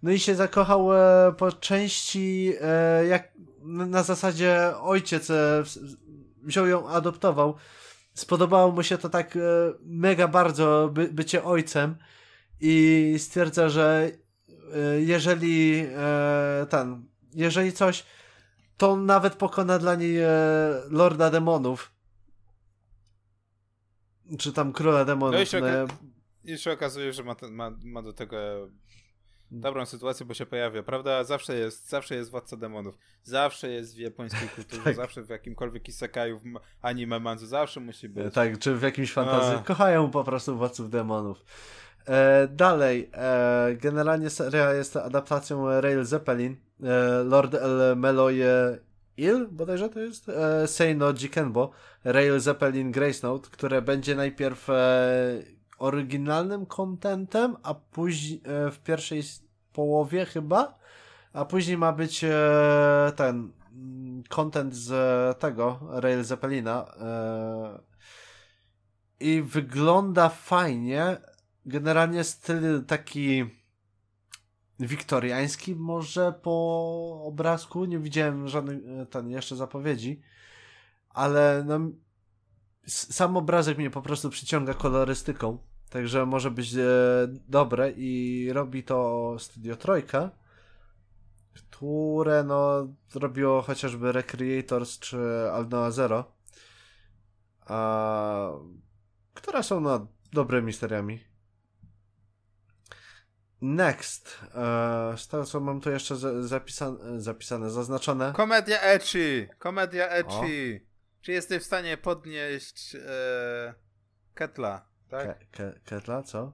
No i się zakochał e, po części e, jak na zasadzie ojciec e, wziął ją, adoptował. Spodobało mu się to tak mega bardzo by, bycie ojcem i stwierdza, że jeżeli ten, jeżeli coś, to on nawet pokona dla niej Lorda Demonów. Czy tam Króla Demonów. No i się no, oka- I się okazuje, że ma, ten, ma, ma do tego dobrą sytuację, bo się pojawia, prawda? Zawsze jest, zawsze jest władca demonów. Zawsze jest w japońskiej kulturze, Tak. zawsze w jakimkolwiek isekaju, w anime, manzu, zawsze musi być. Tak, czy w jakimś fantazji. A. Kochają po prostu władców demonów. E, dalej, e, generalnie seria jest adaptacją Rail Zeppelin. E, Lord El Meloje Il, bodajże to jest, e, Seino Jikenbo, Rail Zeppelin Grace Note, które będzie najpierw e, oryginalnym contentem, a później e, w pierwszej połowie chyba, a później ma być e, ten content z tego Rail Zeppelina e, i wygląda fajnie. Generalnie styl taki wiktoriański może po obrazku. Nie widziałem żadnych e, ten jeszcze zapowiedzi, ale no, sam obrazek mnie po prostu przyciąga kolorystyką. Także może być e, dobre i robi to Studio Trojka, które no robiło chociażby Recreators czy Alnoa Zero, a, które są no dobrymi seriami. Next. E, z tego co mam tu jeszcze za, zapisane, zapisane, zaznaczone. Komedia Echi! Komedia Echi! Czy jesteś w stanie podnieść e, Ketla, tak? Ke, ke, Ketla, co?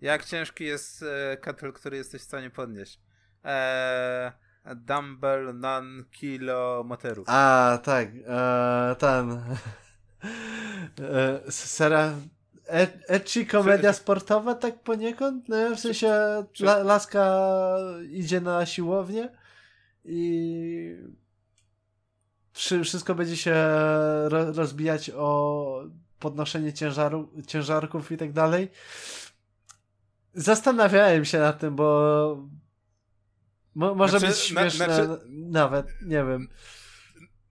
Jak ciężki jest e, kettle, który jesteś w stanie podnieść? E, dumbbell, non, kilo, moteru. A, tak, e, ten. e, sera. E, ecchi komedia sportowa, tak poniekąd? No, w sensie la, laska idzie na siłownię i wszy- wszystko będzie się ro, rozbijać o podnoszenie ciężaru, ciężarków i tak dalej. Zastanawiałem się nad tym, bo mo, może Znaczy, być na- śmieszne znaczy- nawet, nie wiem.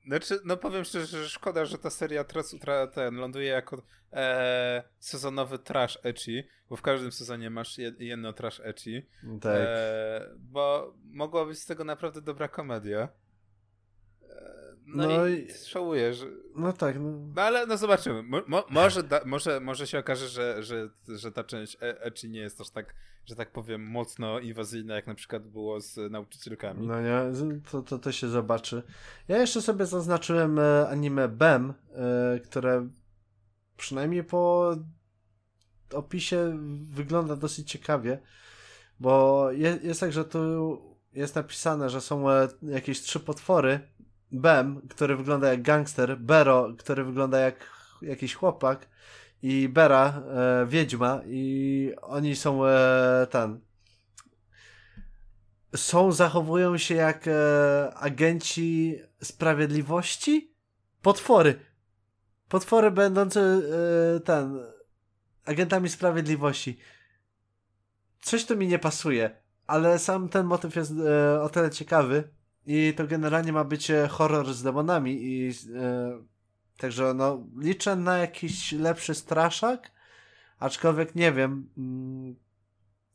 Znaczy, no powiem szczerze, że szkoda, że ta seria teraz ten, ląduje jako e, sezonowy trash ecchi, bo w każdym sezonie masz jed, jedno trash ecchi, Tak. e, bo mogła być z tego naprawdę dobra komedia. No, No i, że... No tak, no. No ale no zobaczymy. Mo, mo, może, da, może, może się okaże, że, że, że ta część e, ecchi nie jest aż tak, że tak powiem, mocno inwazyjna, jak na przykład było z nauczycielkami. No nie, to, to, to się zobaczy. Ja jeszcze sobie zaznaczyłem e, anime BEM, e, które przynajmniej po opisie wygląda dosyć ciekawie, bo je, jest tak, że tu jest napisane, że są e, jakieś trzy potwory. Bem, który wygląda jak gangster, Bero, który wygląda jak jakiś chłopak i Bera, e, wiedźma i oni są e, ten są, zachowują się jak e, agenci sprawiedliwości? Potwory. Potwory będące e, ten agentami sprawiedliwości. Coś tu mi nie pasuje, ale sam ten motyw jest e, o tyle ciekawy i to generalnie ma być horror z demonami i e, także no liczę na jakiś lepszy straszak, aczkolwiek nie wiem mm,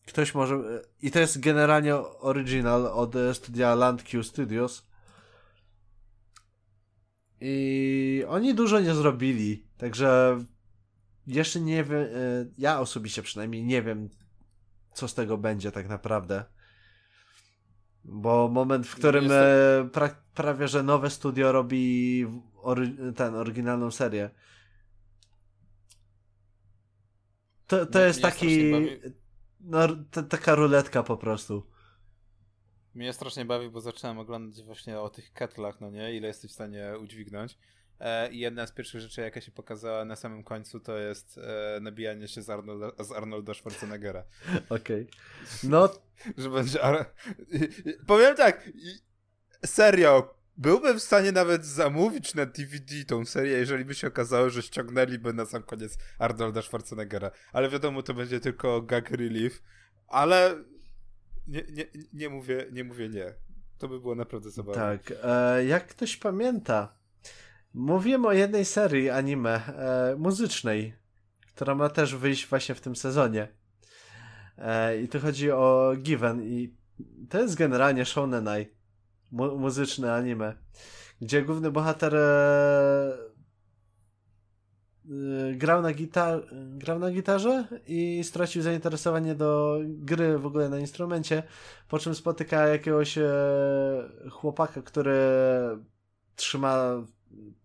ktoś może i to jest generalnie original od studia LandQ Studios i oni dużo nie zrobili, także jeszcze nie wiem, e, ja osobiście przynajmniej nie wiem, co z tego będzie tak naprawdę. Bo moment, w którym e, pra, prawie że nowe studio robi ory, ten oryginalną serię. To, to jest taki. No, taka ruletka po prostu. Mnie strasznie bawi, bo zacząłem oglądać właśnie o tych ketlach, no nie? Ile jesteś w stanie udźwignąć. E, I jedna z pierwszych rzeczy, jaka się pokazała na samym końcu, to jest e, nabijanie się z Arnolda, z Arnolda Schwarzeneggera. Okej. Okay. No. Że będzie. Ar... Powiem tak. Serio. Byłbym w stanie nawet zamówić na DVD tą serię, jeżeli by się okazało, że ściągnęliby na sam koniec Arnolda Schwarzeneggera. Ale wiadomo, to będzie tylko gag relief. Ale nie, nie, nie, mówię, nie mówię nie. To by było naprawdę zabawne. Tak. E, jak ktoś pamięta, mówiłem o jednej serii anime e, muzycznej, która ma też wyjść właśnie w tym sezonie. E, I tu chodzi o Given i to jest generalnie shonenai, mu muzyczne anime, gdzie główny bohater e, Y, grał na, grał na gitarze i stracił zainteresowanie do gry w ogóle na instrumencie, po czym spotyka jakiegoś e, chłopaka, który trzyma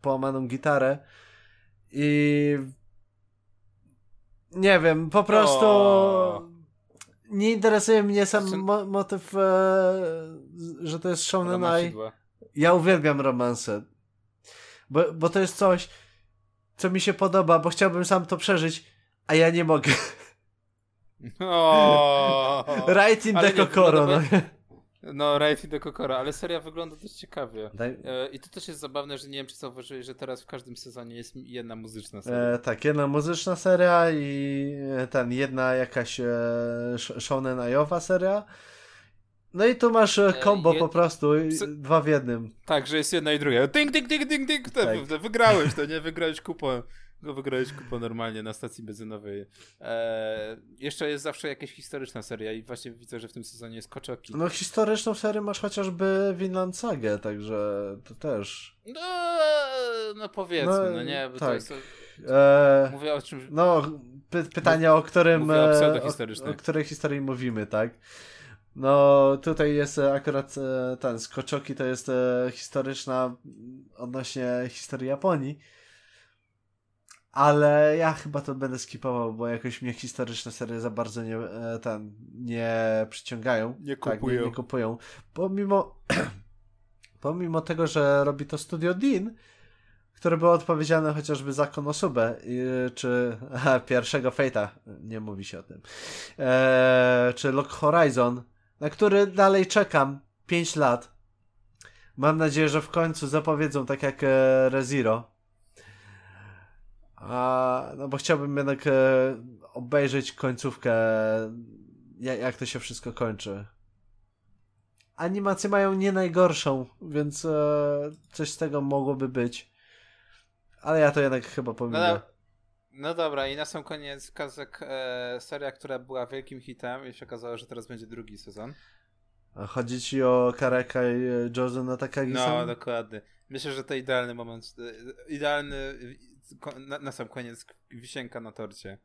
połamaną gitarę i nie wiem, po prostu o. nie interesuje mnie sam znaczy... mo motyw, e, że to jest Shonen Ai. Ja uwielbiam romanse, bo, bo to jest coś co mi się podoba, bo chciałbym sam to przeżyć, a ja nie mogę. O, right in the Kokoro. No. No, in the Kokoro, ale seria wygląda dość ciekawie. Daj... E, I to też jest zabawne, że nie wiem, czy zauważyłeś, że teraz w każdym sezonie jest jedna muzyczna seria. E, tak, jedna muzyczna seria i ten, jedna jakaś e, shonen ajowa seria. No i tu masz kombo e, po prostu, dwa w jednym. Tak, że jest jedna i druga. Ding, ding, ding, ding, ding. Tak. Wygrałeś to, nie? Wygrałeś kupę. Go wygrałeś kupę normalnie na stacji benzynowej. Eee, jeszcze jest zawsze jakaś historyczna seria i właśnie widzę, że w tym sezonie jest Koczoki. No historyczną serię masz chociażby Vinland Sagę, także to też. No, no powiedzmy, no, no nie, bo tak. to jest... Eee, Mówię o czymś... No, py pytanie, o którym... O, e, o, o której historii mówimy, tak? No, tutaj jest e, akurat e, ten Skoczoki to jest historyczna odnośnie historii Japonii. Ale ja chyba to będę skipował, bo jakoś mnie historyczne serie za bardzo nie, ten, nie przyciągają. Nie kupują. Tak, nie, nie kupują. Pomimo, pomimo tego, że robi to studio Dean, które było odpowiedzialne chociażby za Konosubę, czy aha, pierwszego Fate'a, nie mówi się o tym, e, czy Lock Horizon, na który dalej czekam 5 lat. Mam nadzieję, że w końcu zapowiedzą tak jak e, Reziro. A, no bo chciałbym jednak e, obejrzeć końcówkę, jak, jak to się wszystko kończy. Animacje mają nie najgorszą, więc e, coś z tego mogłoby być. Ale ja to jednak chyba pominę. No, no dobra, i na sam koniec Kazek, e, seria, która była wielkim hitem i się okazało, że teraz będzie drugi sezon. A chodzi ci o Karaka i e, Josena takagi No, dokładnie. Myślę, że to idealny moment, e, idealny na, na, sam koniec wisienka na torcie.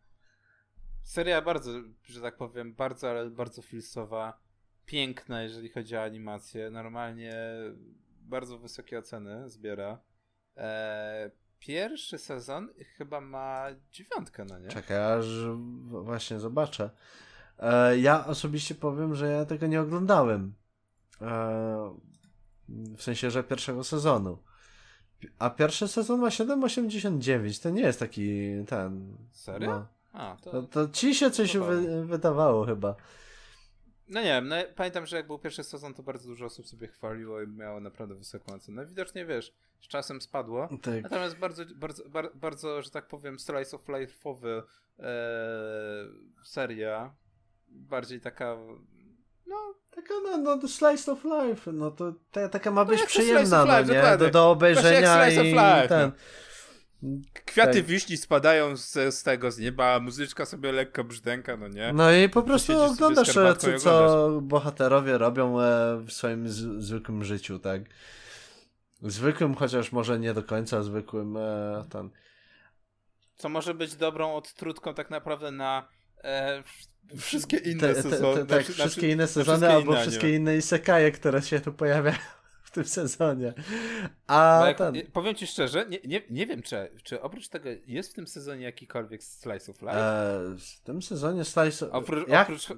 Seria bardzo, że tak powiem, bardzo, ale bardzo filsowa. Piękna, jeżeli chodzi o animację. Normalnie bardzo wysokie oceny zbiera. E, pierwszy sezon chyba ma dziewiątkę, no nie? Czekaj, aż właśnie zobaczę. E, ja osobiście powiem, że ja tego nie oglądałem. E, w sensie, że pierwszego sezonu. A pierwszy sezon ma 7,89. To nie jest taki ten. Serio? No. A, to... To, to ci się coś wy, wydawało chyba. No nie wiem, no, pamiętam, że jak był pierwszy sezon, to bardzo dużo osób sobie chwaliło i miało naprawdę wysoką ocenę. Widocznie wiesz, z czasem spadło. Tak. Natomiast bardzo, bardzo, bar, bardzo, że tak powiem, slice of life'owy e, seria. Bardziej taka. No, taka no, no slice of life, no to ta, taka ma być no, przyjemna, no nie? Do, do obejrzenia i life, ten. No. Kwiaty tak. wiśni spadają z, z tego, z nieba, muzyczka sobie lekko brzdęka, no nie? No i po prostu oglądasz, e, co, co bohaterowie robią e, w swoim z, zwykłym życiu, tak? Zwykłym, chociaż może nie do końca zwykłym, e, ten. Co może być dobrą odtrutką tak naprawdę na e, wszystkie inne te, sezony. Te, tak, wszystkie inne sezony wszystkie albo inne wszystkie inne isekaje, które się tu pojawiają w tym sezonie. A jak, ten... powiem ci szczerze, nie, nie, nie wiem, czy, czy oprócz tego jest w tym sezonie jakikolwiek Slice of Life? E, w tym sezonie Slice of Oprócz, jak? oprócz,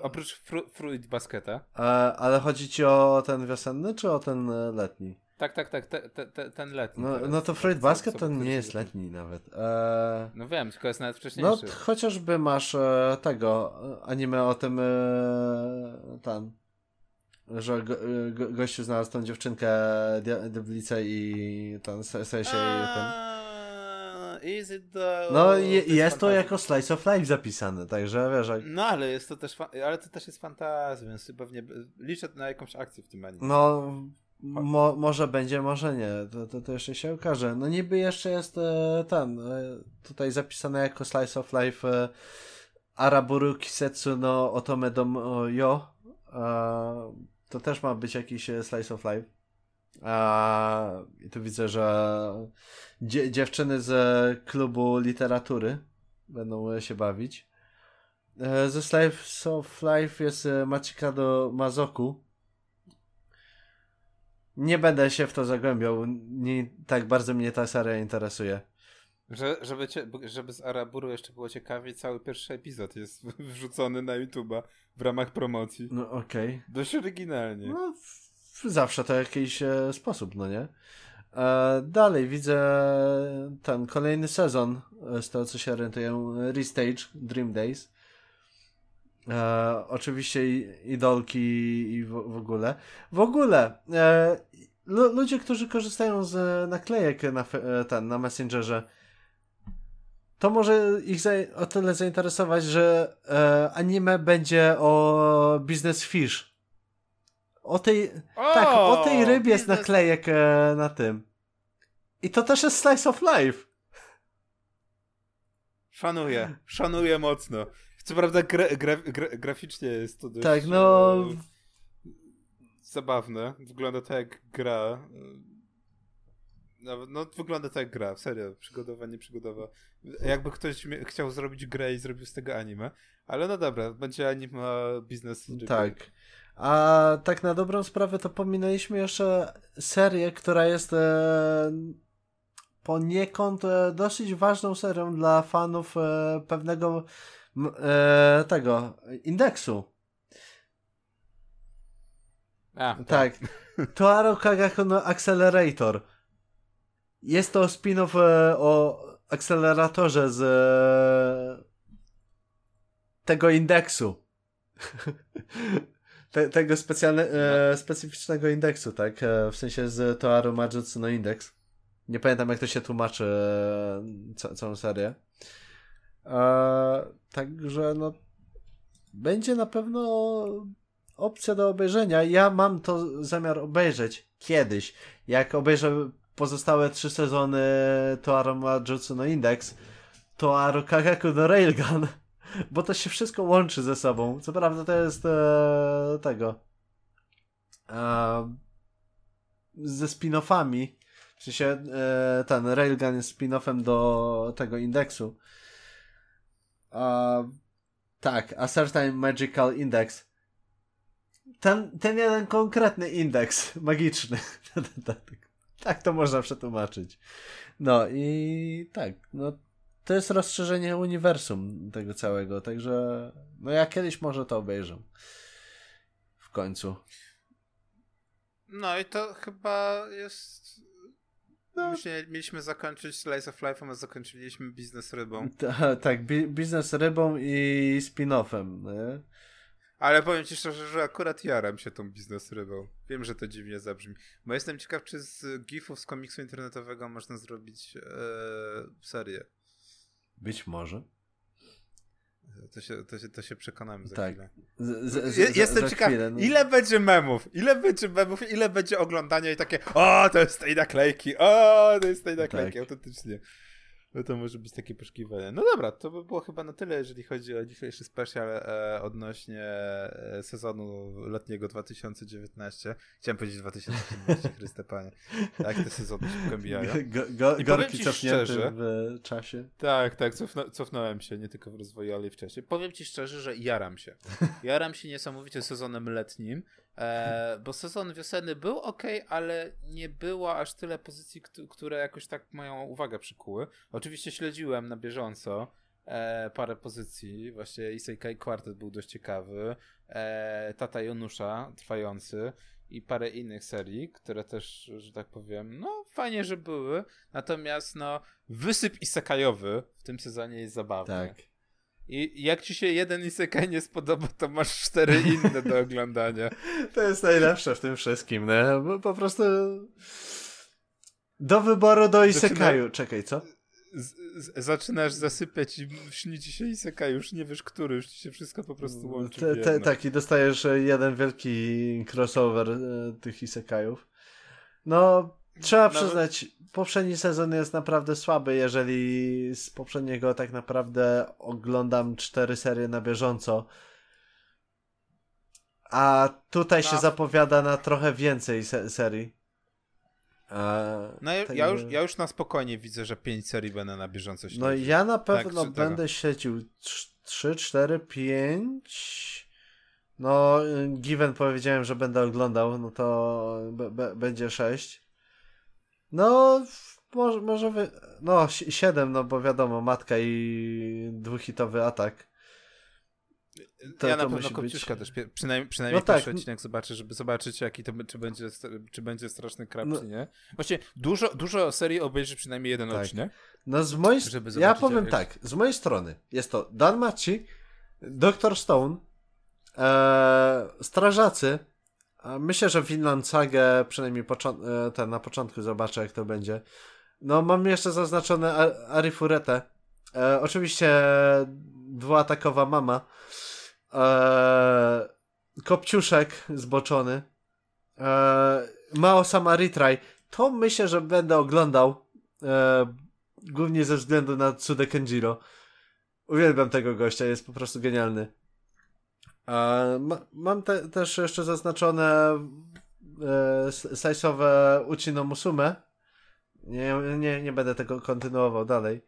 oprócz fru, Fruit Basketa. E, ale chodzi ci o ten wiosenny, czy o ten letni? Tak, tak, tak, te, te, te, ten letni. No, no to Fruit Basket to nie jest letni nawet. E... No wiem, tylko jest nawet wcześniejszy. No chociażby masz e, tego anime o tym e, ten że go, go, gościu znalazł tą dziewczynkę Diablicę i ten staje się ten... Is it the... No je, jest, jest to jako slice of life zapisane, także wiesz... Jak... No ale jest to też, ale to też jest fantazja, więc pewnie liczę na jakąś akcję w tym anime. No Mo, może będzie, może nie. To, to, to, jeszcze się okaże. No niby jeszcze jest e, ten, e, tutaj zapisane jako Slice of Life e, Araburu Kisetsu no Otome do Yo. E, to też ma być jakiś e, Slice of Life. I tu widzę, że dzie dziewczyny z klubu literatury będą e, się bawić. E, ze Slice of Life jest Machikado Mazoku nie będę się w to zagłębiał. Nie, tak bardzo mnie ta seria interesuje. Że, żeby, cię, żeby z Araburu jeszcze było ciekawiej, cały pierwszy epizod jest wrzucony na YouTube'a w ramach promocji. No okej. Okay. Dość oryginalnie. No, zawsze to jakiś e, sposób, no nie? E, dalej widzę ten kolejny sezon, e, z tego co się orientuję, Restage Dream Days. E, oczywiście idolki i w, w, ogóle. W ogóle, e, ludzie, którzy korzystają z naklejek na, e, ten, na Messengerze, to może ich o tyle zainteresować, że e, anime będzie o Business Fish. O tej, o, tak, o tej rybie jest naklejek e, na tym. I to też jest Slice of Life. Szanuję, szanuję mocno. Co prawda gra, gra, gra, graficznie jest to dość tak, no... E, zabawne. Wygląda tak jak gra. No, no, wygląda tak jak gra, serio. Przygodowa, nie przygodowa. Jakby ktoś chciał zrobić grę i zrobił z tego anime. Ale no dobra, będzie anime biznes. Tak. A tak na dobrą sprawę to pominęliśmy jeszcze serię, która jest e, poniekąd e, dosyć ważną serią dla fanów e, pewnego e, tego indeksu. A, tak. tak. Toaro Kagako no Accelerator. Jest to spin-off e, o akceleratorze z e, tego indeksu. Te, tego specjalne, e, no. specyficznego indeksu, tak? E, w sensie z Toaru Majutsu no Index. Nie pamiętam jak to się tłumaczy e, ca całą serię. E, także no będzie na pewno opcja do obejrzenia. Ja mam to zamiar obejrzeć kiedyś. Jak obejrzę pozostałe trzy sezony Toaro Majutsu no Index, Toaro Kagaku no Railgun, bo to się wszystko łączy ze sobą. Co prawda to jest e, tego e, ze spin-offami. W sensie e, ten Railgun jest spin-offem do tego indeksu. Tak, a certain magical index. Ten, ten jeden konkretny indeks magiczny. tak to można przetłumaczyć. No i tak, no to jest rozszerzenie uniwersum tego całego, także no ja kiedyś może to obejrzę. W końcu. No i to chyba jest no. Myśmy, mieliśmy zakończyć Slice of Life, a zakończyliśmy biznes rybą. Ta, tak, bi biznes rybą i spin-offem, nie? Ale powiem ci szczerze, że akurat jaram się tą biznes rybą. Wiem, że to dziwnie zabrzmi. Bo jestem ciekaw, czy z gifów z komiksu internetowego można zrobić ee, serię. Być może. To się, to się, to się przekonamy za tak. chwilę. Z, z, z, Jestem ciekaw, chwilę, no. ile będzie memów, ile będzie memów, ile będzie oglądania i takie o, to jest tej naklejki, o, to jest tej naklejki, tak. autentycznie. No to może być takie poszukiwanie. No dobra, to by było chyba na tyle, jeżeli chodzi o dzisiejszy special e, odnośnie e, sezonu letniego 2019. Chciałem powiedzieć 2017, Chryste Panie. Jak te sezony się. Go, go, gorki cofnięty w czasie. Tak, tak, cofna, cofnąłem się nie tylko w rozwoju, ale i w czasie. Powiem ci szczerze, że jaram się. Jaram się niesamowicie sezonem letnim, e, bo sezon wiosenny był ok, ale nie było aż tyle pozycji, które jakoś tak moją uwagę przykuły. Oczywiście śledziłem na bieżąco e, parę pozycji. Właśnie Isekai Quartet był dość ciekawy. E, Tata Jonusza trwający i parę innych serii, które też, że tak powiem, no fajnie, że były. Natomiast no wysyp isekajowy w tym sezonie jest zabawny. Tak. I jak ci się jeden isekai nie spodoba, to masz cztery inne do oglądania. To jest najlepsze w tym wszystkim, no. Bo po prostu do wyboru do isekaju. Zaczyna... Czekaj, co? z, z, zaczynasz zasypiać i śni ci się Iseka, już nie wiesz który, już ci się wszystko po prostu mm, łączy. Te, te, tak, i dostajesz e, jeden wielki crossover e, tych Isekajów. No, trzeba Nawet... przyznać, poprzedni sezon jest naprawdę słaby, jeżeli z poprzedniego tak naprawdę oglądam cztery serie na bieżąco. A tutaj się zapowiada na trochę więcej se serii. No ja, ja, już, ja już na spokojnie widzę, że 5 serii będę na bieżąco śledził. No ja na pewno tak, będę tego? śledził 3, 4, 5. No, given powiedziałem, że będę oglądał, no to będzie 6. No, może, może wy... no 7, no bo wiadomo, matka i dwuhitowy atak. To, ja na pewno Kopciuszka być... też, przynajmniej, przynajmniej no tak. pierwszy odcinek zobaczę, żeby zobaczyć jaki to, czy będzie, czy będzie straszny krab, no. czy nie. Właśnie dużo, dużo serii obejrzy przynajmniej jeden tak. odcinek. No z mojej ja powiem tak, z mojej strony jest to Dan Machi, Dr. Stone, e, Strażacy, myślę, że Finland Sagę przynajmniej e, ten, na początku zobaczę jak to będzie. No mam jeszcze zaznaczone Arifurete. E, oczywiście dwuatakowa mama. Eee, Kopciuszek zboczony. Eee, Mao Sama. To myślę, że będę oglądał. Eee, głównie ze względu na Tsude Kenjiro. Uwielbiam tego gościa, jest po prostu genialny. Ma, mam te, też jeszcze zaznaczone e, sajsowe Uchino Musume. Nie, nie, nie będę tego kontynuował dalej.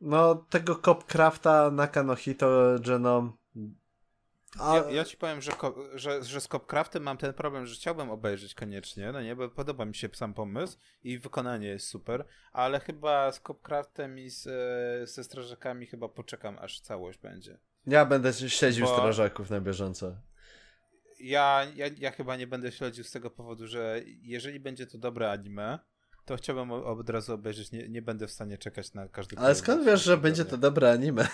No, tego Copcrafta na Kanohito Genom. A... Ja, ja, ci powiem, że, że, że z Copcraftem mam ten problem, że chciałbym obejrzeć koniecznie, no nie, bo podoba mi się sam pomysł i wykonanie jest super, ale chyba z Copcraftem i z, e, ze strażakami chyba poczekam, aż całość będzie. Ja będę śledził bo... strażaków na bieżąco. Ja, ja, ja chyba nie będę śledził z tego powodu, że jeżeli będzie to dobre anime, to chciałbym od razu obejrzeć. Nie, nie będę w stanie czekać na każdy Ale skąd wiesz, że będzie to dobre anime?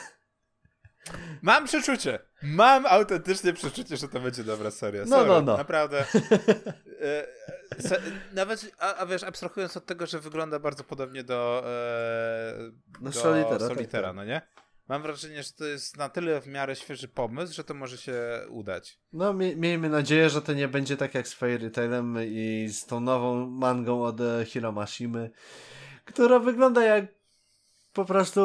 Mam przeczucie. Mam autentycznie przeczucie, że to będzie dobra seria. No, Sorry, no, no. Naprawdę. E, se, nawet, a, a, wiesz, abstrahując od tego, że wygląda bardzo podobnie do, e, no, do Solitera, tak, Solitera tak, no nie? Mam wrażenie, że to jest na tyle w miarę świeży pomysł, że to może się udać. No, mi, miejmy nadzieję, że to nie będzie tak jak z Fairy Tailem i z tą nową mangą od e, Hiromashimy, która wygląda jak po prostu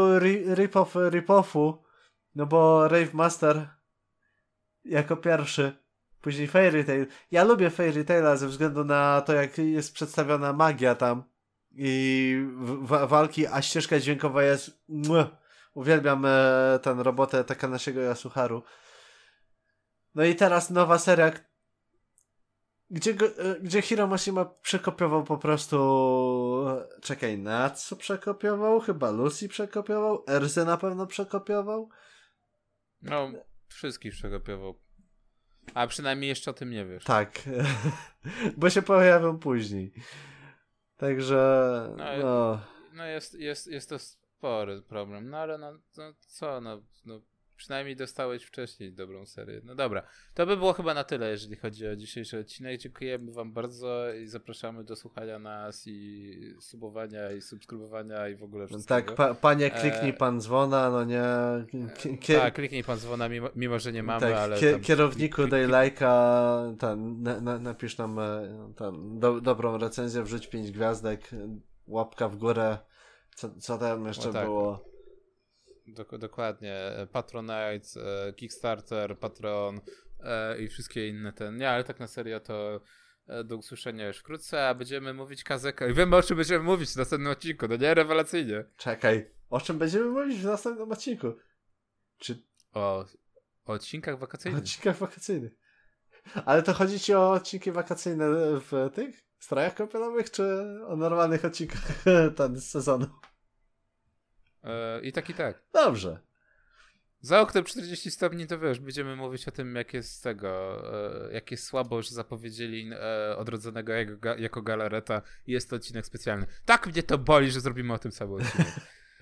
rip-off rip-offu, no bo Rave Master jako pierwszy, później Fairy Tail. Ja lubię Fairy Taila ze względu na to, jak jest przedstawiona magia tam i walki, a ścieżka dźwiękowa jest... Uwielbiam e, tę robotę Takanasiego Yasuharu. No i teraz nowa seria, gdzie, e, gdzie Hiro Mashima przekopiował po prostu... E, czekaj, na co przekopiował? Chyba Lucy przekopiował? Erzy na pewno przekopiował? No, wszystkich przekopiował. A przynajmniej jeszcze o tym nie wiesz. Tak, bo się pojawią później. Także, no... No, no jest, jest, jest to spory problem, no ale no, no co, no, no przynajmniej dostałeś wcześniej dobrą serię. No dobra, to by było chyba na tyle, jeżeli chodzi o dzisiejszy odcinek. Dziękujemy wam bardzo i zapraszamy do słuchania nas i subowania i subskrybowania i w ogóle wszystkiego. Tak, pa, panie kliknij pan dzwona, no nie... tak, kliknij pan dzwona, mimo, mimo że nie mamy, tak, ale... Kie, kierowniku daj lajka, na, na, napisz nam e, ten, do, dobrą recenzję, wrzuć pięć gwiazdek, łapka w górę, Co, co tam jeszcze No tak. było? Dok- dokładnie. Patronite, e, Kickstarter, Patron e, i wszystkie inne ten. Nie, ale tak na serio to e, do usłyszenia już wkrótce, a będziemy mówić kazeka. I wiemy o czym będziemy mówić w następnym odcinku, no nie? Rewelacyjnie. Czekaj, o czym będziemy mówić w następnym odcinku? Czy O, o odcinkach o wakacyjnych. odcinkach wakacyjnych? Ale to chodzi ci o odcinki wakacyjne w tych strojach kąpielowych, czy o normalnych odcinkach ten z sezonu? E, I tak i tak. Dobrze. Za oknem 40 stopni to wiesz, będziemy mówić o tym, jak jest z tego, e, jak jest słabo, że zapowiedzieli e, odrodzonego jako, jako galareta jest to odcinek specjalny. Tak mnie to boli, że zrobimy o tym cały odcinek.